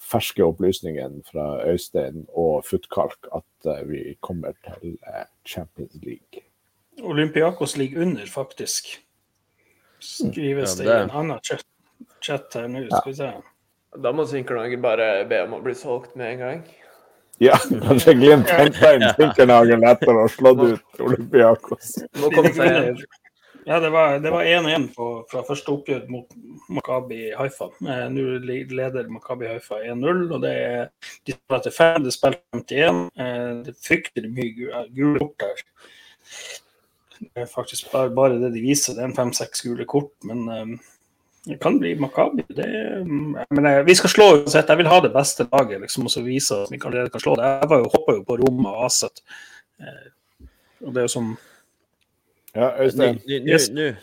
ferske opplysningene fra Øystein og Futkalk at vi kommer til Champions League.
Olympiakos ligger under, faktisk. Skrives
Ja,
det i en annen chat, chat her nå. Skal vi se.
Da må Sinkernagel bare be om å bli solgt med en gang.
Ja, kanskje Glimt henta inn Sinkernagel etter å ha slått ut Olympiakos.
Må komme seg.
Ja, det var 1-1 fra første oppgjør mot Makabi Haifa. Eh, Nå leder Makabi Haifa 1-0, og det er de spiller til fem, det spiller 51. Eh, Det er fryktelig mye gule kort der. Det er faktisk bare, bare det de viser, det er en fem-seks gule kort, men eh, det kan bli Makabi. Eh, vi skal slå uansett. Jeg vil ha det beste laget, liksom, og så vise at vi allerede kan slå det. Jeg var jo, hoppa jo på Roma og Aset. Eh, Og det er jo som
Ja, Øystein.
Nå, nå-
Yes.
nå,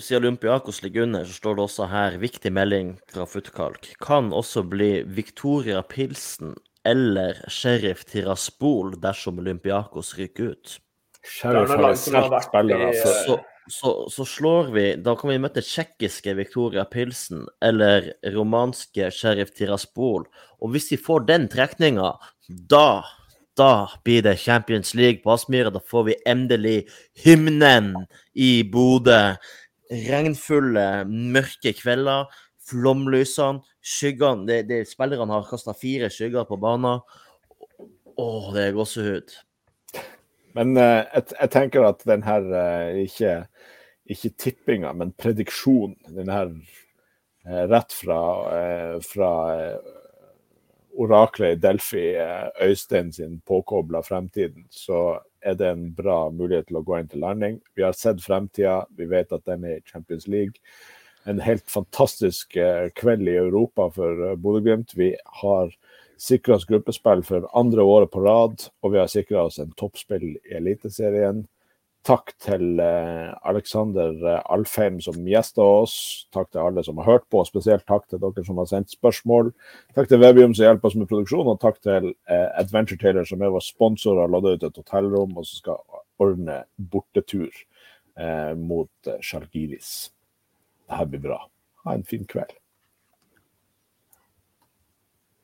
siden Olympiakos ligger under, så står det også her viktig melding fra Futkalk. Kan også bli Victoria Pilsen eller Sheriff Tiraspol dersom Olympiakos ryker ut.
Sheriff har jo
langt
spillere
vært.
Så, så, så slår vi Da kan vi møte tsjekkiske Victoria Pilsen eller romanske Sheriff Tiraspol. Og hvis vi får den trekninga, da da blir det Champions League på Aspmyra. Da får vi endelig hymnen i Bodø. Regnfulle, mørke kvelder. Flomlysene, skyggene det, det, Spillerne har kasta fire skygger på banen. Å, det er gåsehud.
Men uh, jeg, jeg tenker at den her uh, ikke, ikke tippinga, men prediksjonen, den her eh, rett fra, eh, fra eh, oraklet i Delphi, eh, Øystein sin påkobla fremtiden, så er det en bra mulighet til å gå inn til landing. Vi har sett fremtida, vi vet at den er i Champions League. En helt fantastisk kveld i Europa for Bodø-Glimt. Vi har sikra oss gruppespill for andre året på rad, og vi har sikra oss en toppspill i Eliteserien. Takk til eh, Alexander eh, Alfheim som gjesta oss. Takk til alle som har hørt på, og spesielt takk til dere som har sendt spørsmål. Takk til Webium som hjelper oss med produksjon, og takk til eh, Adventure Taylor som er vår sponsor og har loddet ut et hotellrom og som skal ordne bortetur mot Sjalgiris. Det her blir bra. Ha en fin kveld.